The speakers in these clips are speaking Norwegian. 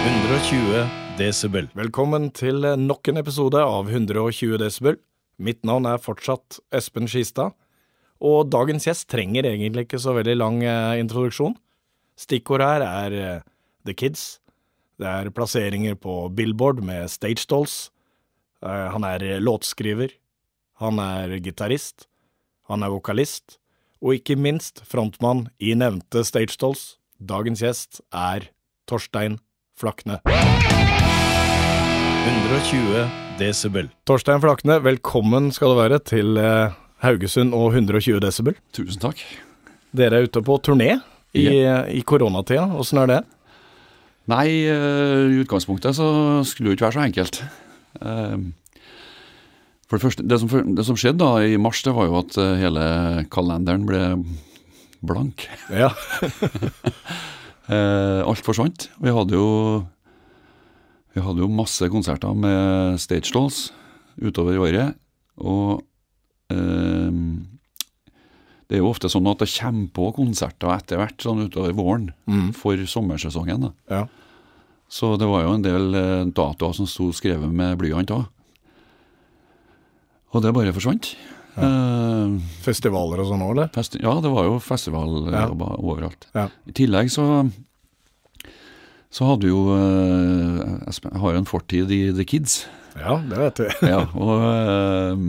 120 desibel. Velkommen til nok en episode av 120 desibel. Mitt navn er fortsatt Espen Skistad, og dagens gjest trenger egentlig ikke så veldig lang eh, introduksjon. Stikkord her er eh, The Kids. Det er plasseringer på Billboard med Stage Dolls. Eh, han er låtskriver. Han er gitarist. Han er vokalist. Og ikke minst frontmann i nevnte Stage Dolls. Dagens gjest er Torstein Flakne. 120 desibel. Torstein Flakne, velkommen skal du være til eh, Haugesund og 120 desibel. Tusen takk. Dere er ute på turné i, i koronatida. Åssen er det? Nei, eh, i utgangspunktet så skulle det jo ikke være så enkelt. Eh, For det første, det som, det som skjedde da i mars, det var jo at eh, hele kalenderen ble blank. Ja. Eh, Alt forsvant. Vi hadde jo Vi hadde jo masse konserter med Stage Dolls utover i året. Og eh, det er jo ofte sånn at det kommer på konserter etter hvert, sånn utover våren, Mm. for sommersesongen. ja. Så det var jo en del eh, datoer som sto skrevet med blyant òg. Og det bare forsvant. Eh, Festivaler og sånn òg, eller? festi ja, det var jo festivaljobber overalt. Ja. I tillegg så så hadde jo eh, Jeg har jo en fortid i The Kids. Ja, det vet du. Ja, og eh,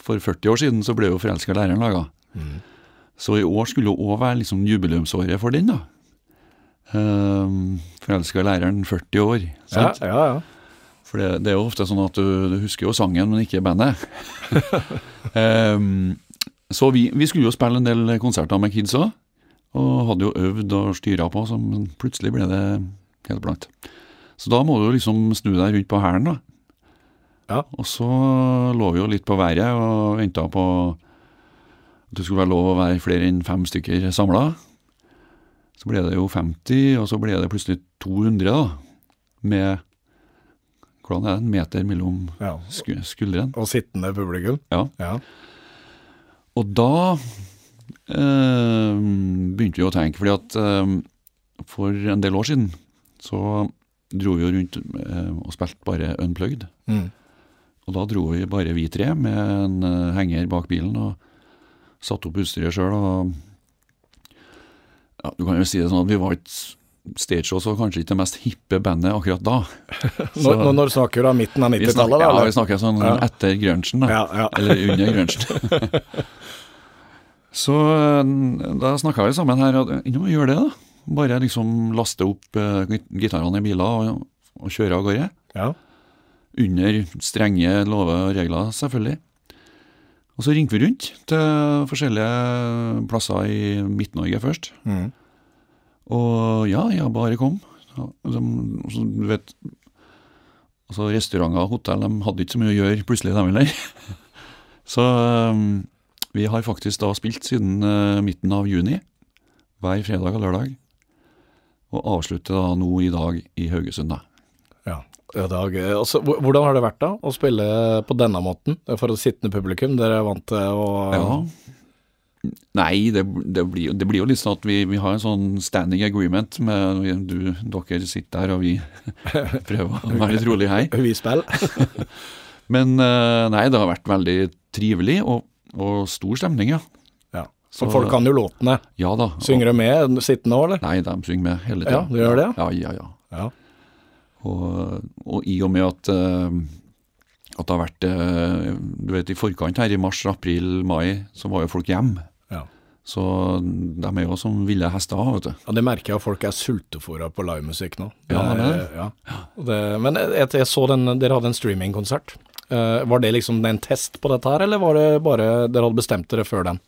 for 40 år siden så ble jo 'Forelska læreren' laga. Mm. Så i år skulle jo òg være liksom jubileumsåret for den, da. Uh, 'Forelska læreren' 40 år. Sant? Ja, ja, ja. For det, det er jo ofte sånn at du, du husker jo sangen, men ikke bandet. um, så vi, vi skulle jo spille en del konserter med kids òg, og hadde jo øvd og styra på, så men plutselig ble det helt blankt. Så da må du liksom snu deg rundt på hælen, da. Ja. Og så lå vi jo litt på været og venta på at det skulle være lov å være flere enn fem stykker samla. Så ble det jo 50, og så ble det plutselig 200, da. Med Hvordan er det? En meter mellom ja. sku, skuldrene. Og sittende publikum. Ja. Ja. Og da eh, begynte vi å tenke, fordi at eh, for en del år siden så dro vi jo rundt eh, og spilte bare unplugged. Mm. Og da dro vi bare vi tre med en eh, henger bak bilen og satte opp utstyret sjøl. Og ja, du kan jo si det sånn at vi var ikke Stage også kanskje ikke det mest hippe bandet akkurat da. Så- Når, når, snakker du om midten av 90-tallet, da? ja, vi snakker sånn Ja. etter grunchen. Ja, ja. Eller under grunchen. så eh, da snakka vi sammen her at nå gjør det, da. Bare liksom laste opp uh, gitarene i biler og, og kjøre av gårde. Ja. Under strenge lover og regler, selvfølgelig. Og så ringte vi rundt til forskjellige plasser i Midt-Norge først. Mm. Og ja, ja, bare kom. De, så, du vet altså Restauranter og hotell de hadde ikke så mye å gjøre plutselig, de heller. så um, vi har faktisk da spilt siden uh, midten av juni, hver fredag og lørdag. Og avslutter da nå i dag i Haugesund, da. Ja. Ja, Dag, eh, altså, hvordan har det vært da, å spille på denne måten for et sittende publikum? Dere er vant til å Ja. Nei, det, det, blir, det blir jo litt sånn at vi, vi har en sånn standing agreement med du, Dere sitter der, og vi prøver å være litt rolig her. Vi spiller. Men eh, nei, det har vært veldig trivelig og, og stor stemning, ja. Ja. Så folk kan jo låtene. Ja da. Synger de med sittende òg, eller? Nei, de synger med hele Ja, de gjør det, Ja, ja, ja. Ja. Og, og i og med at, eh, at det har vært eh, Du vet, i forkant her, i mars, april, mai, så var jo folk hjemme. Så de er jo som ville hester, vet du. Ja, Det merker jeg at folk er sultefòra på livemusikk nå. Ja, det er det. ja. Det, men jeg, jeg så den, dere hadde en streamingkonsert. Uh, var det liksom en test på dette her, eller var det bare dere hadde bestemt dere før den?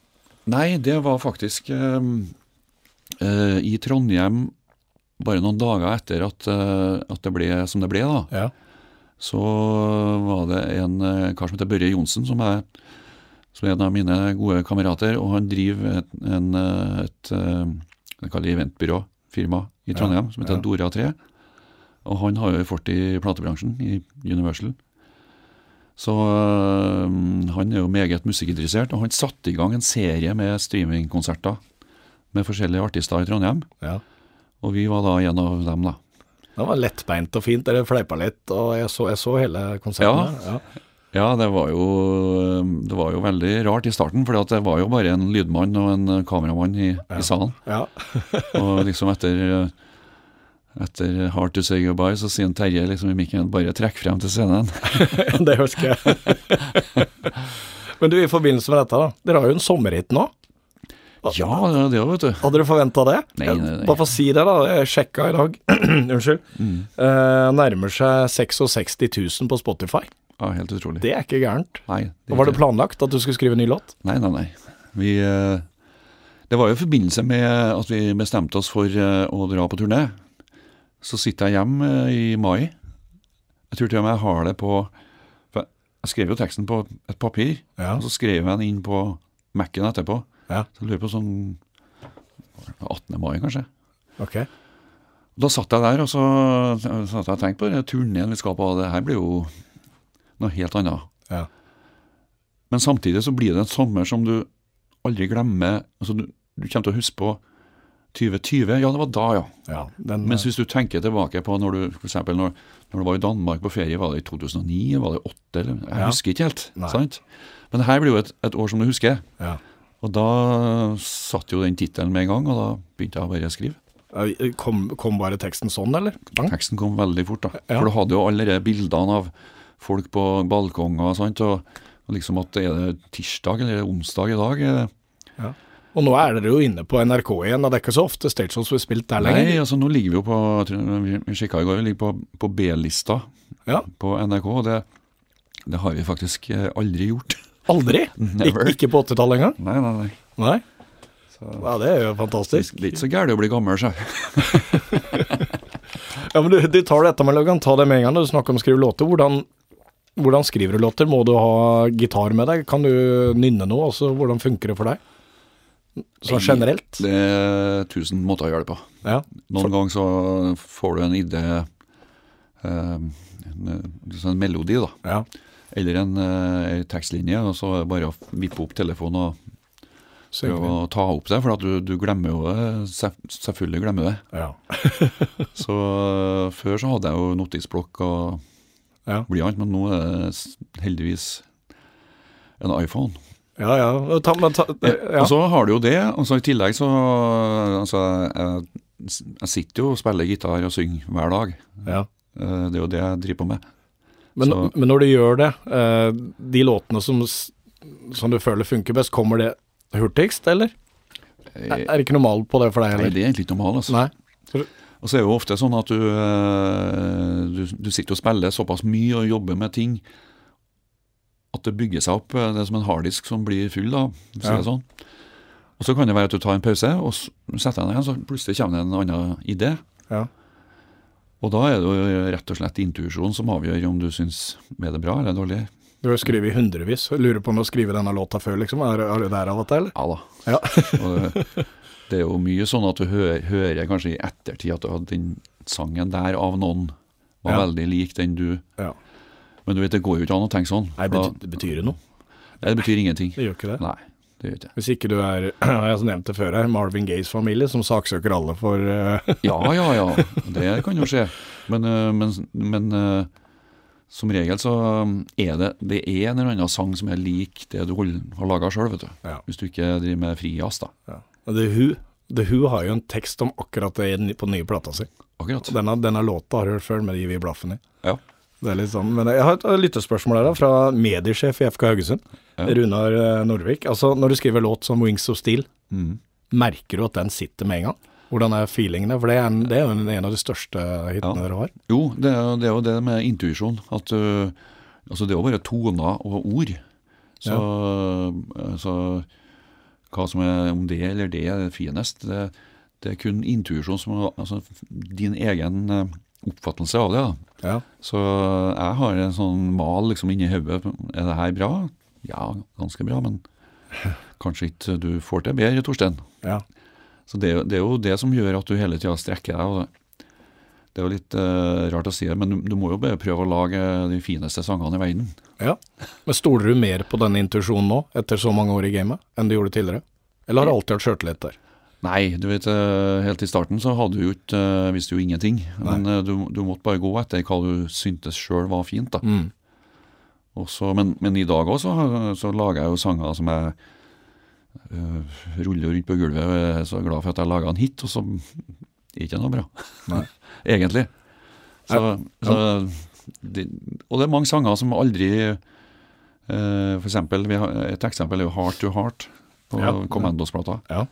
Nei, det var faktisk uh, uh, i Trondheim bare noen dager etter at, eh, at det ble som det ble, da. Ja. så var det en kar som heter Børre Johnsen, som er, som er en av mine gode kamerater. Og han driver et, en, et, et, eh, jeg kaller det eventbyrå, firma i Trondheim, som heter ja. Dora 3. Og han har jo fort i platebransjen, i Universal. Så øh, han er jo meget musikkinteressert, og han satte i gang en serie med streamingkonserter med forskjellige artister i Trondheim. Ja. Og vi var da en av dem, da. Det var lettbeint og fint, dere fleipa litt, og jeg så, jeg så hele konserten. Ja. Ja, det var, jo, det var jo veldig rart i starten, for det var jo bare en lydmann og en kameramann i, i salen. Ja. Og liksom etter etter 'Hard to say goodbye', så sier Terje liksom i mikken 'bare trekk frem til scenen'. det husker jeg. Men du, i forbindelse med dette, da. Dere har jo en sommerhit nå. Ja, det det òg, vet du. Hadde du forventa det? Nei, nei, nei. Bare for å si det, da. Jeg sjekka i dag. Unnskyld. Mm. Eh, nærmer seg 66 000 på Spotify. Ja, helt utrolig. Det er ikke gærent. Nei, Og Var det planlagt at du skulle skrive en ny låt? Nei, nei, nei. Vi, eh, det var jo i forbindelse med at vi bestemte oss for eh, å dra på turné. Så sitter jeg hjemme eh, i mai. Jeg tror til og med jeg har det på for Jeg skrev jo teksten på et papir, Ja. og så skrev jeg den inn på Mac-en etterpå. Ja. Så jeg lurer på sånn 18. mai, kanskje. Ok. Da satt jeg der og så satt jeg og tenkte på turneen vi skal på. Det her blir jo noe helt annet. Ja. Men samtidig så blir det en sommer som du aldri glemmer. Altså du, du kommer til å huske på 2020. Ja, det var da, ja. ja den, Mens hvis du tenker tilbake på når du for eksempel når, når du var i Danmark på ferie, var det i 2009? Var det 2008? Eller? Jeg Ja. husker ikke helt. Nei. sant? Men det her blir jo et, et år som du husker. ja. Og da satt jo den tittelen med en gang, og da begynte jeg å bare skrive. Kom, kom bare teksten sånn, eller? Bang. Teksten kom veldig fort, da. Ja. For du hadde jo allerede bildene av folk på balkonger, sant? Og, og liksom at er det tirsdag eller er onsdag i dag? Ja. Og nå er dere jo inne på NRK igjen, og det er ikke så ofte Stage Shows blir spilt der lenger? Nei, altså nå ligger vi jo på Vi sjekka i går, vi ligger på, på B-lista Ja. på NRK. og det, det har vi faktisk eh, aldri gjort. Aldri? Never. Ik ikke på 80-tallet engang? Nei, nei, nei. Nei? Så, Ja, det er jo fantastisk. det er ikke så gærent å bli gammel, sjøl. Ja, men du, du tar dette med, kan ta det med en gang når du snakker om å skrive låter. Hvordan, hvordan skriver du låter? Må du ha gitar med deg? Kan du nynne noe? Altså, hvordan funker det for deg? Sånn generelt? Det er tusen måter å gjøre det på. Ja. Noen ganger så får du en idé, eh, en, en melodi, da. ja. Eller en, eh, en tekstlinje, og så er det bare å vippe opp telefonen og prøve å ta opp det, for at du, du glemmer jo det. Selvfølgelig glemmer du det. Ja. Så eh, før så hadde jeg jo notisblokk og Ja. blyant, men nå er det heldigvis en iPhone. Ja, ja. Ta, men ta, ja. Og så har du jo det, og så i tillegg så altså, jeg, jeg sitter jo og spiller gitar og synger hver dag. ja. Eh, Det er jo det jeg driver på med. Men, men når du gjør det, eh, de låtene som, som du føler funker best, kommer det hurtigst, eller? Er, det ikke normalt på det for deg, Nei, det er egentlig ikke normalt. Altså. Nei. Og så er det jo ofte sånn at du, eh, du, du sitter og spiller såpass mye og jobber med ting at det bygger seg opp. eh, Det er som en harddisk som blir full, da, hvis Ja. det sånn. Og så kan det være at du tar en pause, og setter deg ned, så plutselig kommer det en annen idé. Ja. Og da er det jo rett og slett intuisjon som avgjør om du syns er det bra eller dårlig. Du har skrevet hundrevis. Lurer på om du har skrevet denne låta før, liksom. Er, er det der av og til, eller? Ja da. Ja. det, det er jo mye sånn at du hører, hører kanskje i ettertid at du hadde den sangen der av noen var Ja. veldig lik den du Ja. Men du vet, det går jo ikke an å tenke sånn. Nei, Da- betyr, det betyr jo noe. Nei, det betyr ingenting. Det gjør ikke det. Nei, det det. Hvis ikke du er, jeg har nevnt det før her, Marvin Gayes familie, som saksøker alle for eh, Ja, ja, ja. Det kan jo skje. Men, øh, men, men som regel så øh, er det Det er en eller annen sang som er lik det du har laga sjøl, vet du. Ja. Hvis du ikke driver med frijazz, da. Ja. The Who. The Who har jo en tekst om akkurat det på den nye plata si. Akkurat. Denne, denne låta har du hørt før, med de vi blaffen i. Ja. Det er litt sånn, men Jeg har et lyttespørsmål her da, fra mediesjef i FK Haugesund, Ja. Runar eh, Norvik. Altså, Når du skriver låt som Wings of Steel, Mm. merker du at den sitter med en gang? Hvordan er feelingene? For det er, en, det er en, av de største hitene Ja. dere har. Jo, det er, det er jo det med intuisjon. At uh, altså det er jo bare toner og ord. Så, så hva som er om det eller det er finest, det, det er kun intuisjon som altså, din egen oppfattelse av det. da. Ja. Så jeg har en sånn mal liksom inni hodet. Er det her bra? Ja, ganske bra, men kanskje ikke du får til bedre, Torstein. ja. Så det, det er jo det som gjør at du hele tida strekker deg. det- Det er jo litt uh, rart å si det, men du, du må jo bare prøve å lage de fineste sangene i verden. ja. Men stoler du mer på denne intuisjonen nå, etter så mange år i gamet, enn du gjorde tidligere? Eller har du alltid hatt sjøltillit der? Nei, du vet, eh, helt i starten så hadde du jo ikke, eh, visste jo ingenting. Men eh, du, du måtte bare gå etter hva du syntes sjøl var fint. da. Mm. Også, men, men i dag òg så, så lager jeg jo sanger som jeg ruller rundt på gulvet og er så glad for at jeg laga en hit, og så er ikke noe bra. Egentlig. Så, så det, og det er mange sanger som aldri øh, For eksempel, vi har, et eksempel er jo 'Heart to Heart' på Ja. Commandos-plata. Ja.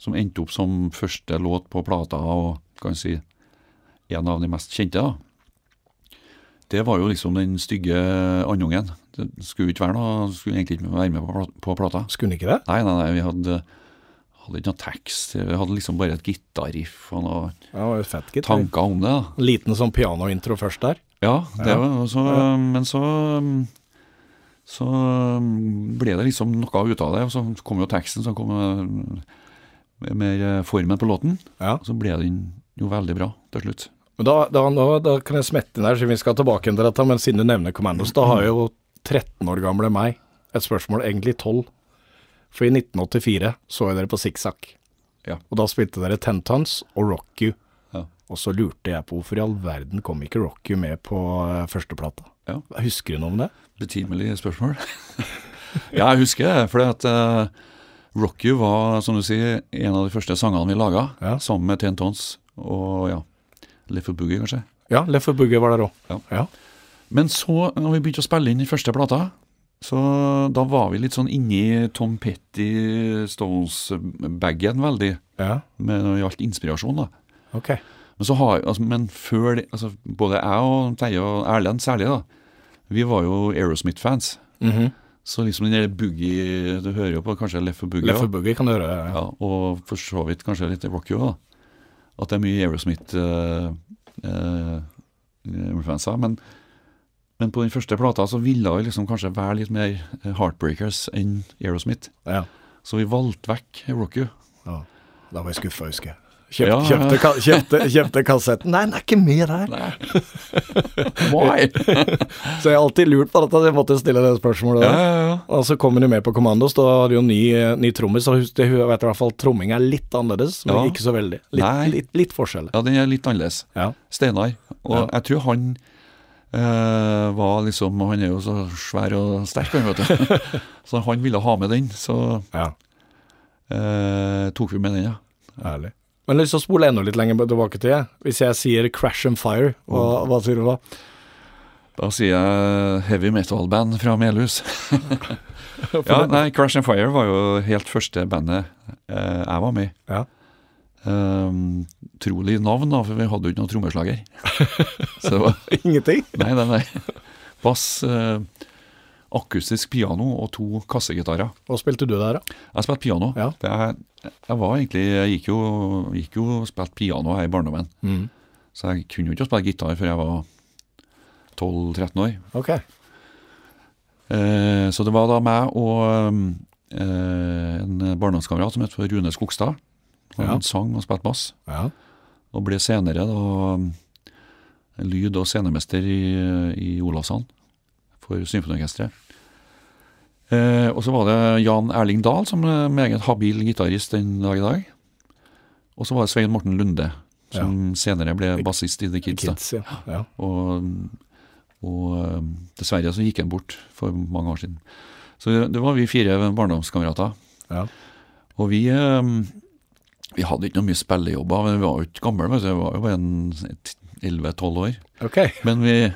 Som endte opp som første låt på plata, og kan si en av de mest kjente. da det var jo liksom den stygge andungen. Det skulle ikke være noe, skulle egentlig ikke være med på, på plata. Skulle ikke det? Nei, nei, nei, vi hadde, hadde ikke noe tekst. Vi hadde liksom bare et gitarriff og noen Ja, fett, gitt. tanker om det. da. Liten sånn pianointro først der. Ja, det Ja. var så, Ja. men så så ble det liksom noe ut av det, og så kom jo teksten, så kom eh, mer eh, formen på låten. Ja. Og så ble den jo veldig bra til slutt. Men da, da, da kan jeg smette inn her, siden vi skal tilbake til dette, men siden du nevner Commandos, da har jo 13 år gamle meg et spørsmål, egentlig 12. For i 1984 så jeg dere på Sikksakk. Ja. og da spilte dere Ten Tons og Rock You. Ja. Og så lurte jeg på hvorfor i all verden kom ikke Rock You med på eh, førsteplata. Ja. Husker du noe om det? Betimelig spørsmål. ja, jeg husker det. For uh, Rock You var, som du sier, en av de første sangene vi laga, Ja. sammen med Ten Tons og ja, Leffer Boogie, kanskje. Ja, Leffer Boogie var der òg. Ja. Ja. Men så, når vi begynte å spille inn den første plata, så da var vi litt sånn inni Tom Petty Stones-bagen veldig, ja. med når det gjaldt inspirasjon. da. Ok. Men, så har, altså, men før det, altså, både jeg og Terje og Erlend særlig, da, vi var jo Aerosmith-fans. Mhm. Så liksom den der boogie Du hører jo på kanskje Leffe Boogie. Leffe og Boogie kan du høre. Ja. Ja, og for så vidt kanskje litt Rocky òg, da. At det er mye Aerosmith-fanser. men, men på den første plata så ville vi liksom kanskje være litt mer eh, Heartbreakers enn Aerosmith. Ja. Så vi valgte vekk Rocky. Ja. Da var jeg skuffa, husker jeg. Kjøpt, ja. kjøpte, kjøpte, kjøpte kassetten. Nei, den er ikke med der. Why? Så jeg har alltid lurt på at jeg måtte stille det spørsmålet. ja, ja, ja. Og så kom hun jo med på Kommandos, da hadde hun ny, ny trommis, og jeg vet i hvert fall tromming er litt annerledes, men ikke så veldig. Litt, litt, litt forskjell. ja, den er litt annerledes. Ja. Steinar. Og jeg tror han eh, var liksom Han er jo så svær og sterk, han, vet du. så han ville ha med den, så ja. eh, tok vi med den, ja. Ærlig. Men jeg har lyst til å spole enda litt lenger tilbake til det. Hvis jeg sier Crash and Fire, hva, hva sier du da? Da sier jeg heavy metal-band fra Melhus. ja, nei, Crash and Fire var jo helt første bandet eh, jeg var med i. Ja. Um, trolig navn, da, for vi hadde jo ikke noen trommeslager. Så det var Ingenting? Nei, nei, nei. Bass, uh, akustisk piano og to kassegitarer. Hva spilte du der, da? Jeg spilte piano. Ja. Er, jeg var egentlig Jeg gikk jo, gikk jo og spilte piano her i barndommen. Mm. Så jeg kunne jo ikke spille gitar før jeg var 12-13 år. Ok. Uh, så det var da meg og uh, en barndomskamerat som het Rune Skogstad. Han Ja. sang og spilte bass, Ja. og ble senere da lyd- og scenemester i, i Olavshallen for symfoniorkesteret. Eh, og så var det Jan Erling Dahl som er meget habil gitarist den dag i dag. Og så var det Svein Morten Lunde, som senere ble bassist i The Kids. Kids, ja. ja. Og, og eh, dessverre så gikk han bort for mange år siden. Så det, var vi fire barndomskamerater. Ja. Og vi, eh, vi hadde ikke noe mye spillejobber, men vi var jo ikke gamle. men. Vi var jo bare en- et 11-12 år. Ok. Men vi,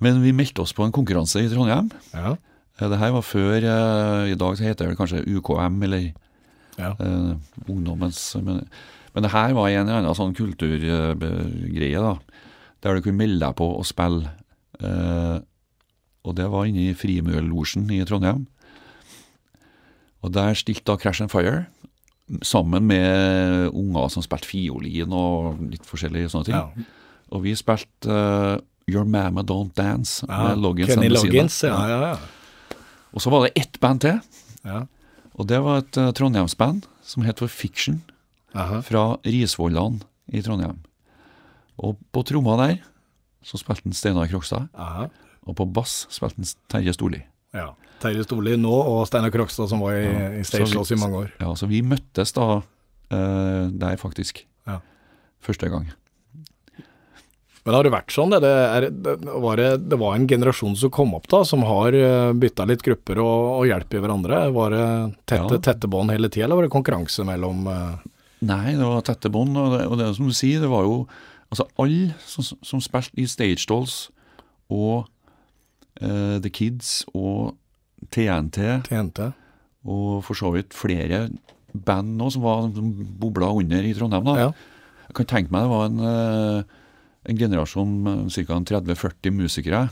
men vi meldte oss på en konkurranse i Trondheim. Ja. Eh, Det her var før eh, I dag så heter det kanskje UKM, eller Ja. eh, ungdommens men, men det her var en eller annen sånn kulturgreie, da. Der du kunne melde deg på og spille. Eh, og det var inne i Frimurlosjen i Trondheim. Og der stilte da Crash and Fire, sammen med unger som spilte fiolin og litt forskjellige sånne ting. ja. Og vi spilte uh, Your Mamma Don't Dance ja. med Loggins Kenny. Loggins, ja, ja, ja. Og så var det ett band til, ja. og det var et uh, Trondheimsband som het for Fiction, Aha. fra Risvollan i Trondheim. Og på tromma der så spilte han Steinar Krokstad, og på bass spilte han Terje Storli. Ja. Terje Storli nå, og Steinar Krokstad som var i, Ja. i Så Stage vi- i mange år. Ja, så vi møttes da uh, der, faktisk. Ja. Første gang. Men har det vært sånn? Det, det, er, det, var det, det var en generasjon som kom opp da, som har eh, bytta litt grupper og, og hjelper hverandre. Var det tette, Ja. tette bånd hele tida, eller var det konkurranse mellom uh... Nei, det var tette bånd, og, det- og det som du sier, det var jo Altså, alle som, som spilte i Stage Dolls og eh, The Kids og TNT TNT? og for så vidt flere band nå som var som bobla under i Trondheim. da. Ja. Jeg kan tenke meg det var en, eh, en generasjon med ca. 30-40 musikere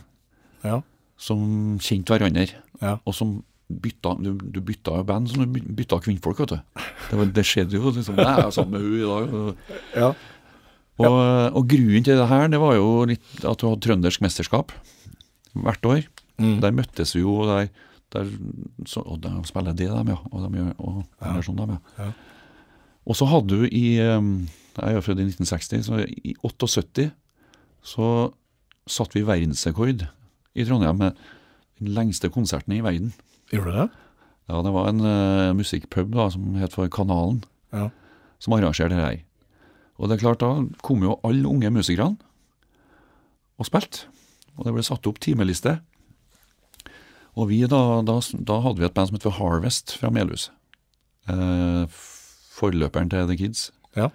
Ja. som kjente hverandre, Ja. og som bytta Du, du bytta band som du bytta kvinnfolk, vet du. Det, var, det skjedde jo. liksom, Jeg er sammen med hun i dag. Og, ja. og, og grunnen til det her, det var jo litt at du hadde trøndersk mesterskap hvert år. Mm. Der møttes vi jo, og der, der så, Og de spiller det, dem, ja. Og de gjør og, eller sånn, dem, ja. Ja. Og så hadde du i Jeg er født i 1960, så i 78 så satte vi verdensrekord i Trondheim med den lengste konserten i verden. Gjorde du det? Ja, Det var en uh, musikkpub da, som het for Kanalen, Ja. som arrangerte det her. Og det er klart, da kom jo alle unge musikerne og spilte. Og det ble satt opp timeliste. Og vi da, da, da hadde vi et band som het Harvest fra Melhus. Eh, forløperen til The Kids. Ja.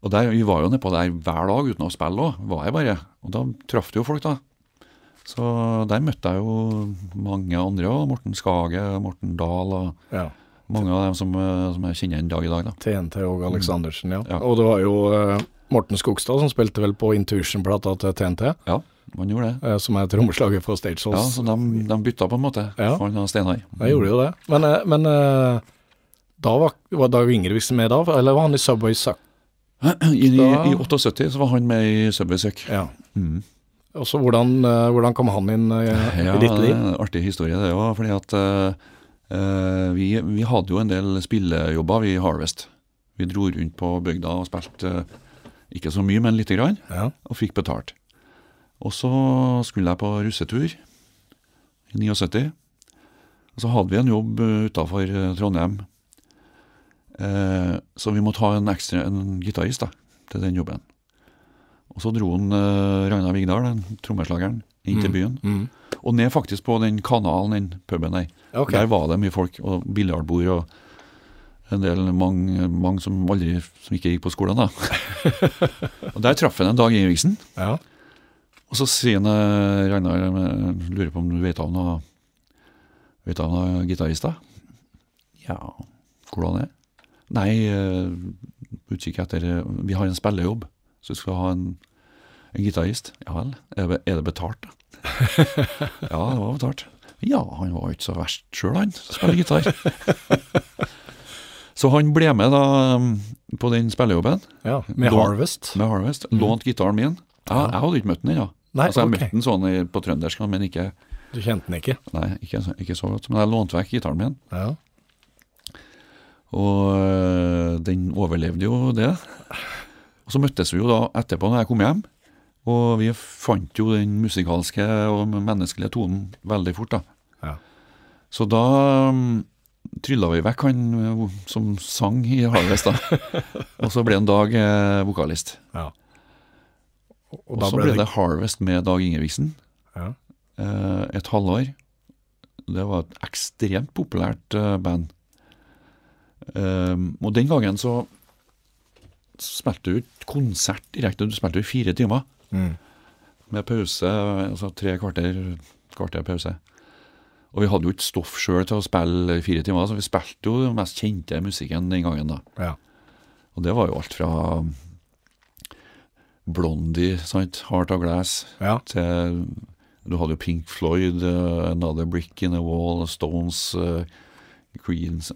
Og der, vi var jo nedpå der hver dag uten å spille òg, var jeg bare. Og da traff du jo folk, da. Så der møtte jeg jo mange andre òg. Morten Skage, Morten Dahl og ja. mange av dem som, eh, som jeg kjenner en dag i dag. da. TNT og Aleksandersen, ja. Ja. Og det var jo eh, Morten Skogstad som spilte vel på Intuition-plata til TNT, Ja, man gjorde det. eh, som er trommeslager for Stage Ja, så de, de bytta på en måte. Ja. For og Steinar. Jeg gjorde jo det. Men, eh, men eh, da var, var Dag Ingebrigtsen med da, eller var han i Subway Suck? I, i, I 78 så var han med i Subway Suck. Ja. Mm. Og så hvordan, eh, hvordan kom han inn i, Ja, i ditt det liv? en artig historie det òg. Fordi at eh, eh, vi, vi hadde jo en del spillejobber vi i Harvest. Vi dro rundt på bygda og spilte uh, ikke så mye, men lite grann, Ja. og fikk betalt. Og så skulle jeg på russetur i 79. Og så hadde vi en jobb utafor Trondheim. Eh, så vi måtte ha en ekstra en gitarist da, til den jobben. Og så dro han eh, Ragnar Vigdal, trommeslageren, inn til byen. Mm. Og ned faktisk på den kanalen, den puben der. Okay. Der var det mye folk, og biljardbord og en del mange, mange som aldri som ikke gikk på skolen. da. og Der traff han en Dag Ingebrigtsen. Ja. Og så sier han eh, Ragnar eh, lurer på om du vet av noe Vet av noen gitarister? Ja, hvordan er det? Nei, eh, utkikk etter Vi har en spillejobb, så du skal ha en, en gitarist. Ja vel, er det, er det betalt, da? ja, det var betalt. Ja, han var ikke så verst sjøl, han, som spiller gitar. så han ble med da på den spillejobben ja. Med Harvest? med Harvest. Lånt gitaren min. Ja, jeg hadde ikke møtt den ennå. Nei, altså, jeg okay. møtte den sånn på trøndersk, men ikke, Du kjente den ikke? nei, ikke, ikke så godt. Men jeg lånte vekk gitaren min, Ja. og øh, den overlevde jo det. Og så møttes vi jo da etterpå når jeg kom hjem, og vi fant jo den musikalske og menneskelige tonen veldig fort. da. Ja. Så da um, trylla vi vekk han øh, som sang i Harvest, da. og så ble en Dag eh, vokalist. ja. Og, Og så ble det Harvest med Dag Ingebrigtsen. ja. eh, et halvår. Det var et ekstremt populært eh, band. Um, og den gangen så spilte du ikke konsert direkte, du spilte i fire timer. Mm. Med pause, altså tre kvarter, kvarter pause. Og vi hadde jo ikke stoff sjøl til å spille i fire timer, så vi spilte jo den mest kjente musikken den gangen. da. Ja. Og det var jo alt fra Blondie, sant, Heart of Glass, Ja. til Du hadde jo Pink Floyd, uh, Another Brick in a Wall, Stones, uh, Creedence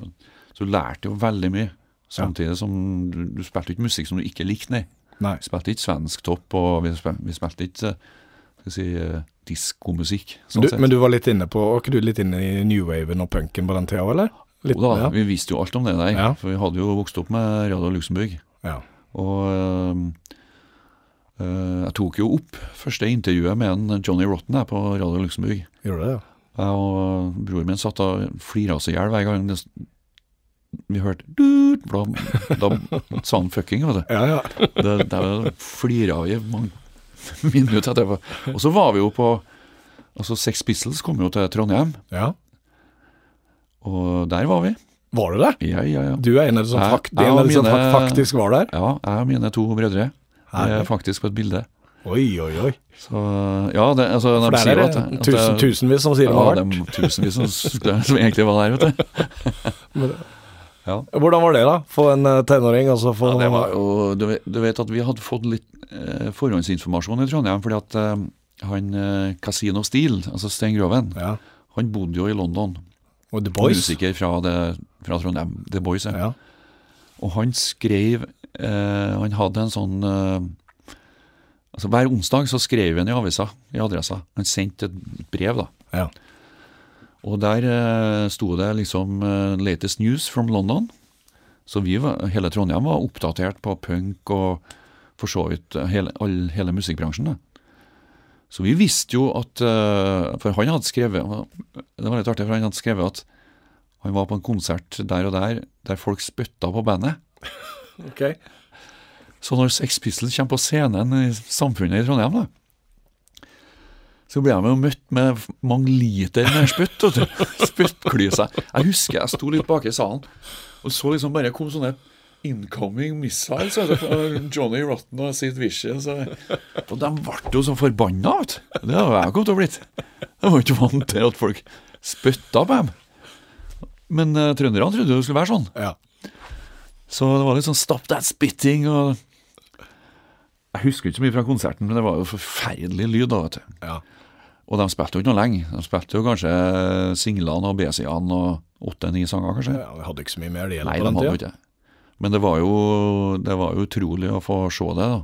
Så du lærte jo veldig mye. Samtidig som du, du spilte ikke musikk som du ikke likte, nei. Nei. Vi spilte ikke svensk topp, og vi spilte, vi spilte ikke uh, skal si, diskomusikk. Men Sånn du, men du var litt inne på Var ikke du litt inne i new waven og punken på den tida, eller? Litt, da, ja. Vi visste jo alt om det der, Ja. for vi hadde jo vokst opp med Radio Luxembourg. ja. Og øh, jeg tok jo opp første intervjuet med en Johnny Rotten her på Radio Luxembourg. Gjorde det, ja. Jeg og broren min satt og flira oss i hjel hver gang det, vi hørte dut, Da, da sa han fucking, vet du. Ja, ja. Det, det flira vi mange minutter etterpå. Og så var vi jo på Altså Sex Pistols kom jo til Trondheim, ja. og der var vi. Var du der? Ja, ja, ja. Du er en av de som, fakt, jeg en av de som mine- faktisk var der? Ja, jeg og mine to brødre. Det er faktisk på et bilde. Oi, oi, oi. Så ja, det, altså, For de der er det, at at tusen, tusenvis som sier det var hardt. Ja, det er tusenvis som, som egentlig var der, vet du. Ja. Hvordan var det, da? For en eh, tenåring? Altså for, Ja, det var og, du, vet, du vet at vi hadde fått litt eh, forhåndsinformasjon i Trondheim, fordi at eh, han eh, Casino Steel, altså Stein Groven, ja. han bodde jo i London. Og The Boys? Musiker fra, det, fra Trondheim, The Boys. Ja. Og han skrev eh, Han hadde en sånn eh, Altså Hver onsdag så skrev han i avisa, i adressa. Han sendte et brev, da. Ja. Og der eh, sto det liksom eh, 'Latest news from London'. Så vi var, hele Trondheim var oppdatert på punk og for så vidt hele, all, hele musikkbransjen. Da. Så vi visste jo at eh, For han hadde skrevet Det var litt artig, for han hadde skrevet at han var på en konsert der og der der folk spytta på bandet. Ok. Så når Sex Pistols kommer på scenen i Samfunnet i Trondheim, da, så ble de jo møtt med mange liter med spytt. Spyttklyser. Jeg husker jeg sto litt bak i salen og så liksom bare kom sånne incoming missiles fra Johnny Rotten og Sid Vicious. Og, og de ble jo så forbanna, vet du. Det hadde jeg kommet til å blitt. Jeg var ikke vant til at folk spytta på dem. Men uh, trønderne trodde det skulle være sånn. Ja. Så det var litt sånn 'stop that spitting' og Jeg husker ikke så mye fra konserten, men det var jo forferdelig lyd da, vet du. ja. Og de spilte jo ikke noe lenge. De spilte jo kanskje singlene og B-sidene og åtte-ni sanger, kanskje. ja. Vi hadde ikke så mye mer det gjelder på den tida. ikke. Men det var jo, det var jo utrolig å få se det. da.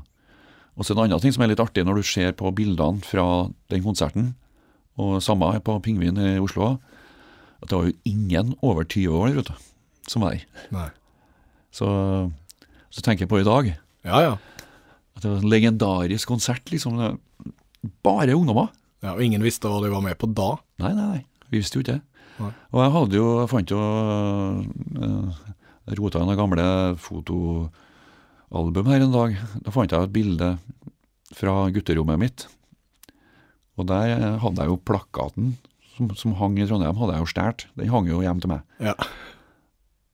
Og så en annen ting som er litt artig når du ser på bildene fra den konserten, og samme på Pingvin i Oslo, at det var jo ingen over 20 år vet du, som var der. Så, så tenker jeg på i dag. Ja, ja. At det var en legendarisk konsert, liksom. Bare ungdommer. ja. Og ingen visste hva de var med på da. Nei, nei, nei. Vi visste jo ikke det. Nei. Og jeg hadde jo, jeg fant jo uh, Rota i noen gamle fotoalbum her en dag. Da fant jeg et bilde fra gutterommet mitt. Og der hadde jeg jo plakaten som, som hang i Trondheim, hadde jeg jo stjålet. Den hang jo hjem til meg. Ja.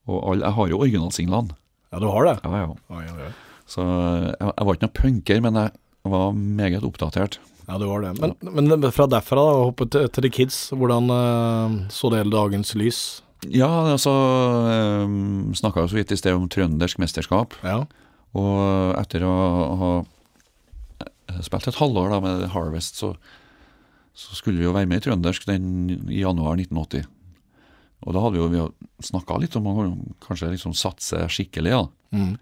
Og all, jeg har jo originalsinglene. Ja, du har det? Ja, ja. Oi, oi, oi. Så jeg, jeg var ikke noen punker, men jeg var meget oppdatert. Ja, du har det. Men, men fra derfra, da, hoppe til, til The Kids, hvordan eh, så det hele dagens lys? Ja, altså um, Snakka jo så vidt i sted om trøndersk mesterskap. Ja. Og etter å ha spilt et halvår da med Harvest, så, så skulle vi jo være med i trøndersk den, i januar 1980. Og da hadde vi jo snakka litt om å kanskje liksom satse skikkelig, da. Mm.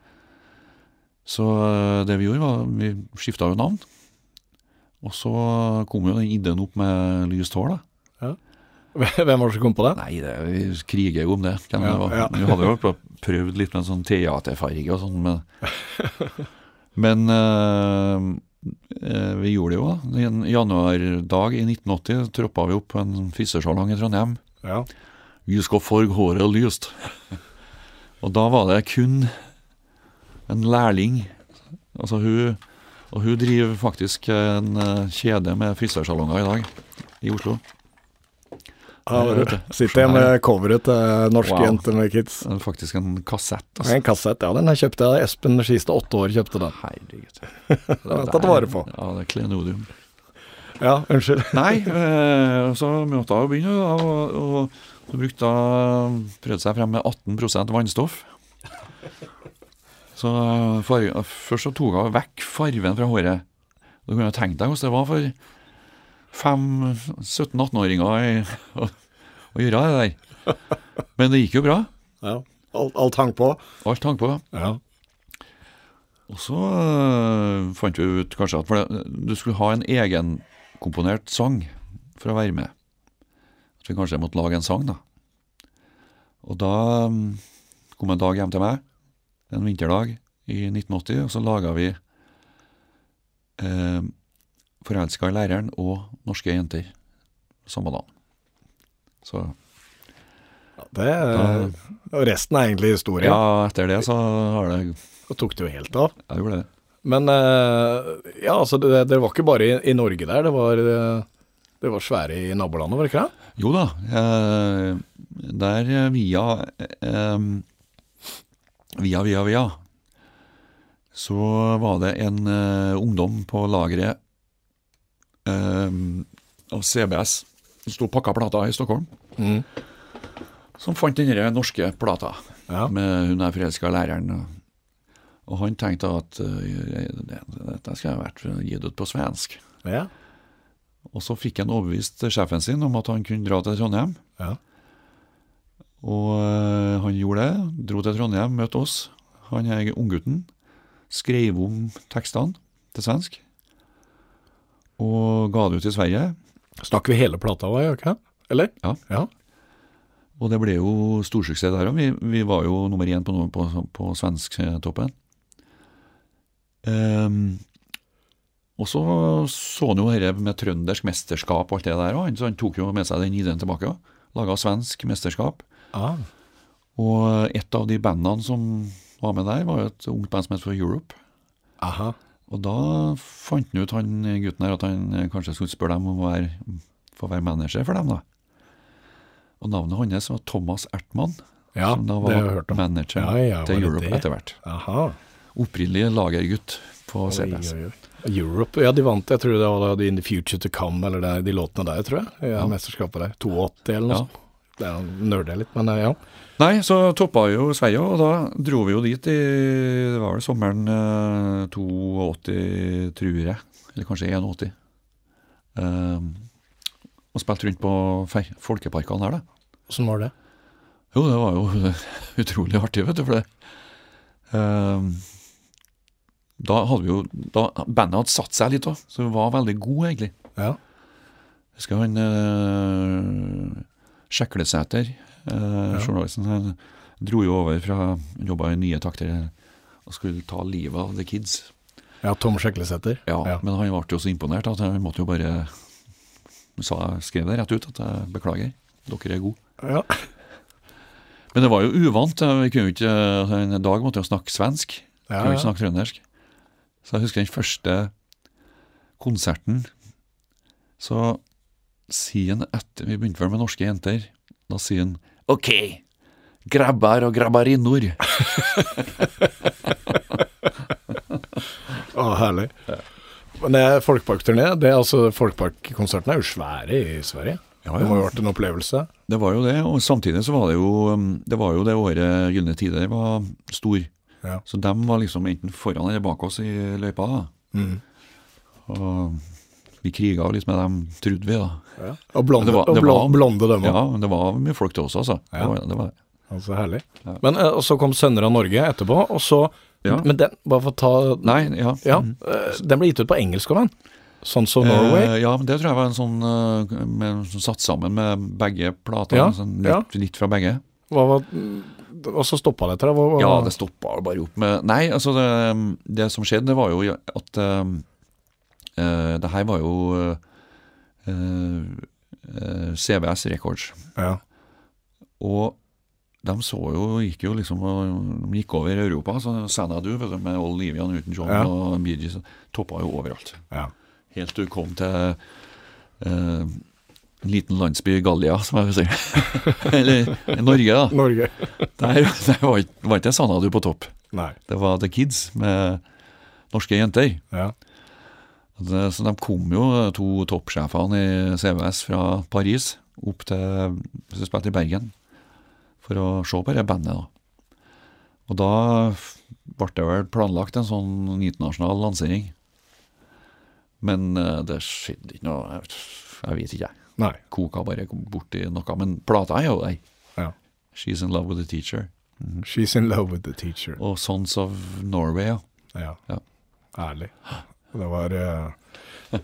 Så eh, det vi gjorde, var vi skifta jo navn. Og så kom jo den ideen opp med Lyst hår, da. Hvem var det som kom på det? Nei, det, vi kriger jo om det. Ja, det var. ja. Vi hadde jo prøvd litt med en sånn teaterfarge og sånn, men, men eh, vi gjorde det jo. da. En januardag i 1980 troppa vi opp på en frisørsalong i Trondheim. Ja. Vi skal farge håret lyst. Og da var det kun en lærling. Altså hun Og hun driver faktisk en eh, kjede med frisørsalonger i dag, i Oslo. Ja, sitter jeg med coveret til Norske Wow. jenter med kids. Det faktisk en kassett. Altså. En kassett, ja, den kjøpte jeg. Espen Skistad, åtte år, kjøpte den. Herregud. Den er tatt vare på. Ja, det er klenodium. Ja, unnskyld. Nei, eh, så måtte jeg begynne, da, og, og så brukte hun prøvde seg frem med 18% vannstoff. Så eh, farge, først så tok hun vekk fargen fra håret. Du kunne tenkt deg hvordan det var for 17-18-åringer å, å gjøre det der. Men det gikk jo bra. Ja. Alt, alt hang på. Alt hang på. Ja. Og så øh, fant vi ut kanskje at det, du skulle ha en egenkomponert sang for å være med. At vi kanskje måtte lage en sang, da. Og da mm, kom en dag hjem til meg, en vinterdag i 1980, og så laga vi eh, 'Forelska i læreren' og 'Norske jenter' samme dag. Så Det, og resten er egentlig historie. ja, etter det så har det Så tok det jo helt av. Jeg gjorde det. Men eh, ja, altså, det, det var ikke bare i, i Norge der. Det var, eh, det var svære i nabolandet, var det ikke det? Jo da. Eh, der eh, via eh, Via, via, via så var det en eh, ungdom på lageret av CBS som sto og pakka plater i Stockholm, Mm. som fant denne norske plata Ja. med hun er forelska læreren. og- Og han tenkte at eh, dette skal jeg vært gitt ut på svensk. Ja. Og så fikk han overbevist sjefen sin om at han kunne dra til Trondheim. Ja. Og øh, han gjorde det. Dro til Trondheim, møtte oss. Han er unggutten. Skrev om tekstene til svensk. Og ga det ut i Sverige. Snakker vi hele plata òg, ikke? Eller? Ja. ja. Og det ble jo storsuksess der òg. Vi, vi var jo nummer én på, på, på svensktoppen. Um, og så så han jo dette med trøndersk mesterskap og alt det der òg, så han tok jo med seg den ideen tilbake. Laga svensk mesterskap. Ah. Og et av de bandene som var med der, var jo et ungt band som het For Europe. Aha. Og da fant han ut, han gutten her, at han eh, kanskje skulle spørre dem om å være, få være manager for dem, da. Og navnet hans var Thomas Ertmann, Ja, som da var manager Ja, ja, var til Europe etter hvert. Opprinnelig lagergutt på CBS. Oi, oi, oi. Europe, ja de vant, jeg tror det var In the Future To Come, eller det, de låtene der, tror jeg. Ja. Mesterskapet der. 82 eller noe sånt. Det er nerder litt, men eh, ja. Nei, så toppa jo Sverige, og da dro vi jo dit i Det var vel sommeren eh, 82, tror jeg. Eller kanskje 81. Eh, og spilte rundt på folkeparkene her, da. Åssen var det? Jo, det var jo utrolig artig, vet du, for det eh, Da hadde vi jo da, Bandet hadde satt seg litt òg, så vi var veldig gode, egentlig. Ja. Husker han uh, Sjeklesæter, uh, journalisten, han dro jo over fra Jobba i Nye Takter og skulle ta livet av The Kids. ja Tom Sjeklesæter. Ja, Ja. Men han ble jo så imponert at han måtte jo bare sa, skrev det rett ut at jeg beklager, dere er gode. Ja. Men det var jo uvant. eh, Vi kunne jo ikke, altså, En dag måtte jeg snakke svensk, Ja, kunne ja. ikke snakke trøndersk. Så jeg husker den første konserten. Så sier han etter Vi begynte vel med norske jenter. Da sier han OK, grabbar og grabbarinor. Å, herlig. Men det er er altså, Folkparkkonsertene er jo svære i Sverige. Ja, Det må jo ha vært en opplevelse. Det var jo det, og samtidig så var det jo um, Det var jo det året Gylne tider var stor. Ja. Så dem var liksom enten foran eller bak oss i løypa. da. Mm. Og vi kriga litt med dem, trodde vi, da. Ja. Og blonde, Det var- det og blonde, var- blonde dem òg. Ja, men det var mye folk til oss, altså. Ja. Det var, det var det. Altså, herlig. Ja. Men eh, og så kom Sønner av Norge etterpå, og så Ja. Men den, bare for å ta Nei, ja. Ja, Mm. eh, den ble gitt ut på engelsk òg, den. Sånn som Norway. Eh, ja, men det tror jeg var en sånn eh, med, som satt sammen med begge plater. Ja, sånn ja. litt, litt fra begge. Hva var Og så stoppa det etter det? Ja, det stoppa bare opp med Nei, altså det, det som skjedde, det var jo at uh, uh, Det her var jo eh, CBS Records. Ja. Og de så jo, gikk jo liksom de gikk over Europa. Så Sanadu vet du, med Olivia Newton-John Ja. og Bee Gees toppa jo overalt. ja. Helt til du kom til eh, en liten landsby, Gallia, som jeg vil si. Eller Norge, da. Norge. Der, der var var ikke Sanadu på topp. Nei. Det var The Kids med norske jenter. Ja. Det, så de kom jo, to toppsjefene i CVS fra Paris, opp til hvis spilte i Bergen, for å se på det bandet. da. Og da ble det vel planlagt en sånn internasjonal lansering. Men eh, det skjedde ikke noe Jeg, vet ikke, jeg. Nei. Koka bare borti noe. Men plata er jo der. Ja. She's in love with the teacher. She's in love with the teacher. Og Sons of Norway, ja. Ja. Ja. Ærlig. Det var eh,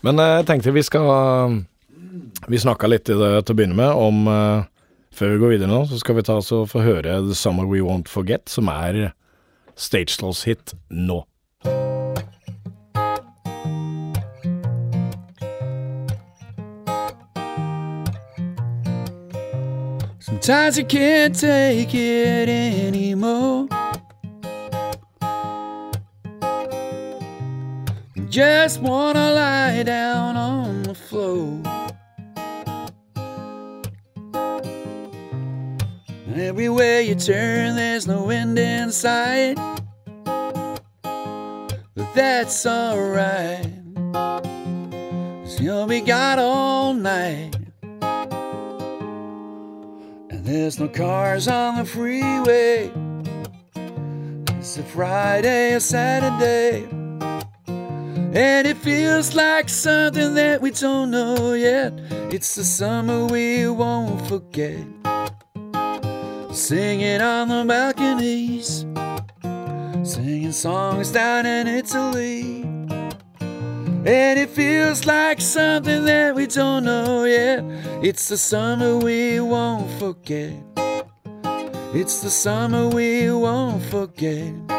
Men eh, jeg tenkte vi skal Vi snakka litt i det til å begynne med om eh, Før vi går videre nå, så skal vi ta oss og få høre The Summer We Won't Forget, som er Stageloss hit nå. Sometimes you can't take it anymore. Just wanna lie down on the floor. Everywhere you turn, there's no end in sight. But that's alright. Cause you'll be got all night. And there's no cars on the freeway. It's a Friday or Saturday. And it feels like something that we don't know yet. It's the summer we won't forget. Singing on the balconies, singing songs down in Italy. And it feels like something that we don't know yet. It's the summer we won't forget. It's the summer we won't forget.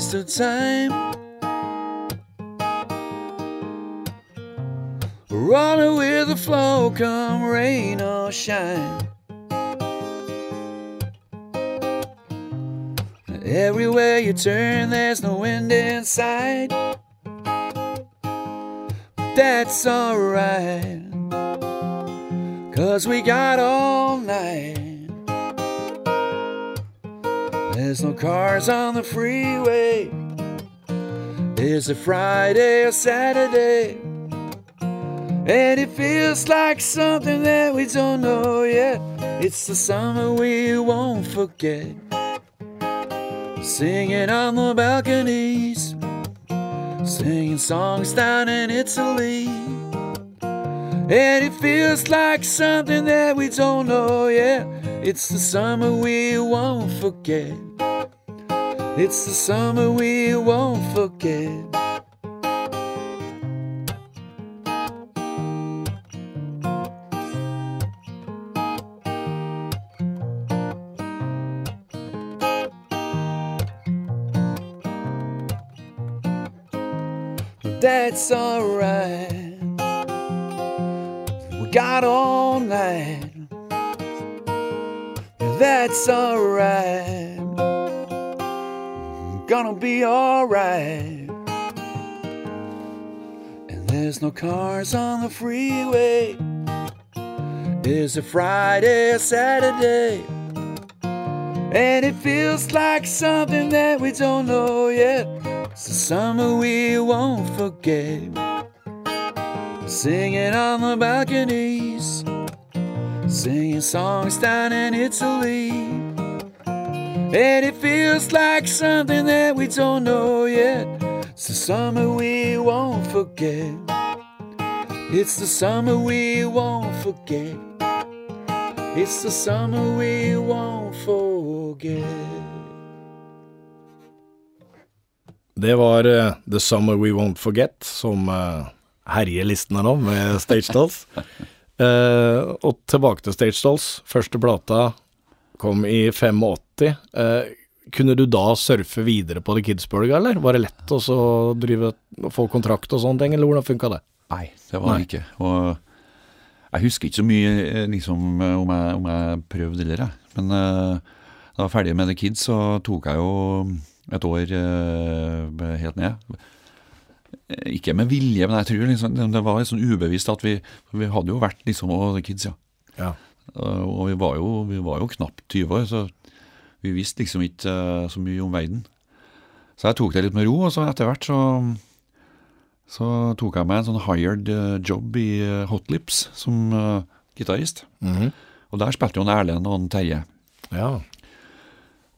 Waste of time. Rolling with the flow, come rain or shine. Everywhere you turn, there's no end in sight. That's alright, cause we got all night. There's no cars on the freeway. It's a Friday or Saturday. And it feels like something that we don't know yet. It's the summer we won't forget. Singing on the balconies, singing songs down in Italy. And it feels like something that we don't know yet. It's the summer we won't forget. It's the summer we won't forget. That's alright. We got all night. That's alright. Gonna be alright. And there's no cars on the freeway. It's a Friday or Saturday. And it feels like something that we don't know yet. It's the summer we won't forget. Singing on the balconies, singing songs down in Italy. And it feels like something that we don't know yet. It's the summer we won't forget. It's the summer we won't forget. It's the summer we won't forget. Det var uh, The Summer We Won't Forget, som uh, herjer listene nå med Stage Dolls. Uh, og tilbake til Stage Dolls. Første plata kom i 85. Eh, kunne du da surfe videre på The Kids-bølga, eller? Var det lett å drive få kontrakt og sånne ting, eller hvordan funka det? Nei, det var det ikke. Og jeg husker ikke så mye eh, liksom, om, jeg, om jeg prøvde eller, jeg. Men uh, da jeg var ferdig med The Kids, så tok jeg jo et år uh, helt ned. Ikke med vilje, men jeg tror liksom, det var litt sånn ubevisst at vi Vi hadde jo vært liksom og The Kids, ja. Ja. Uh, og vi var, jo, vi var jo knapt 20 år, så vi visste liksom ikke uh, så mye om verden. Så jeg tok det litt med ro, og så etter hvert så, så tok jeg meg en sånn hired uh, job i Hotlips som som gitarist. Mhm. Og der spilte jo Erlend og Terje. ja.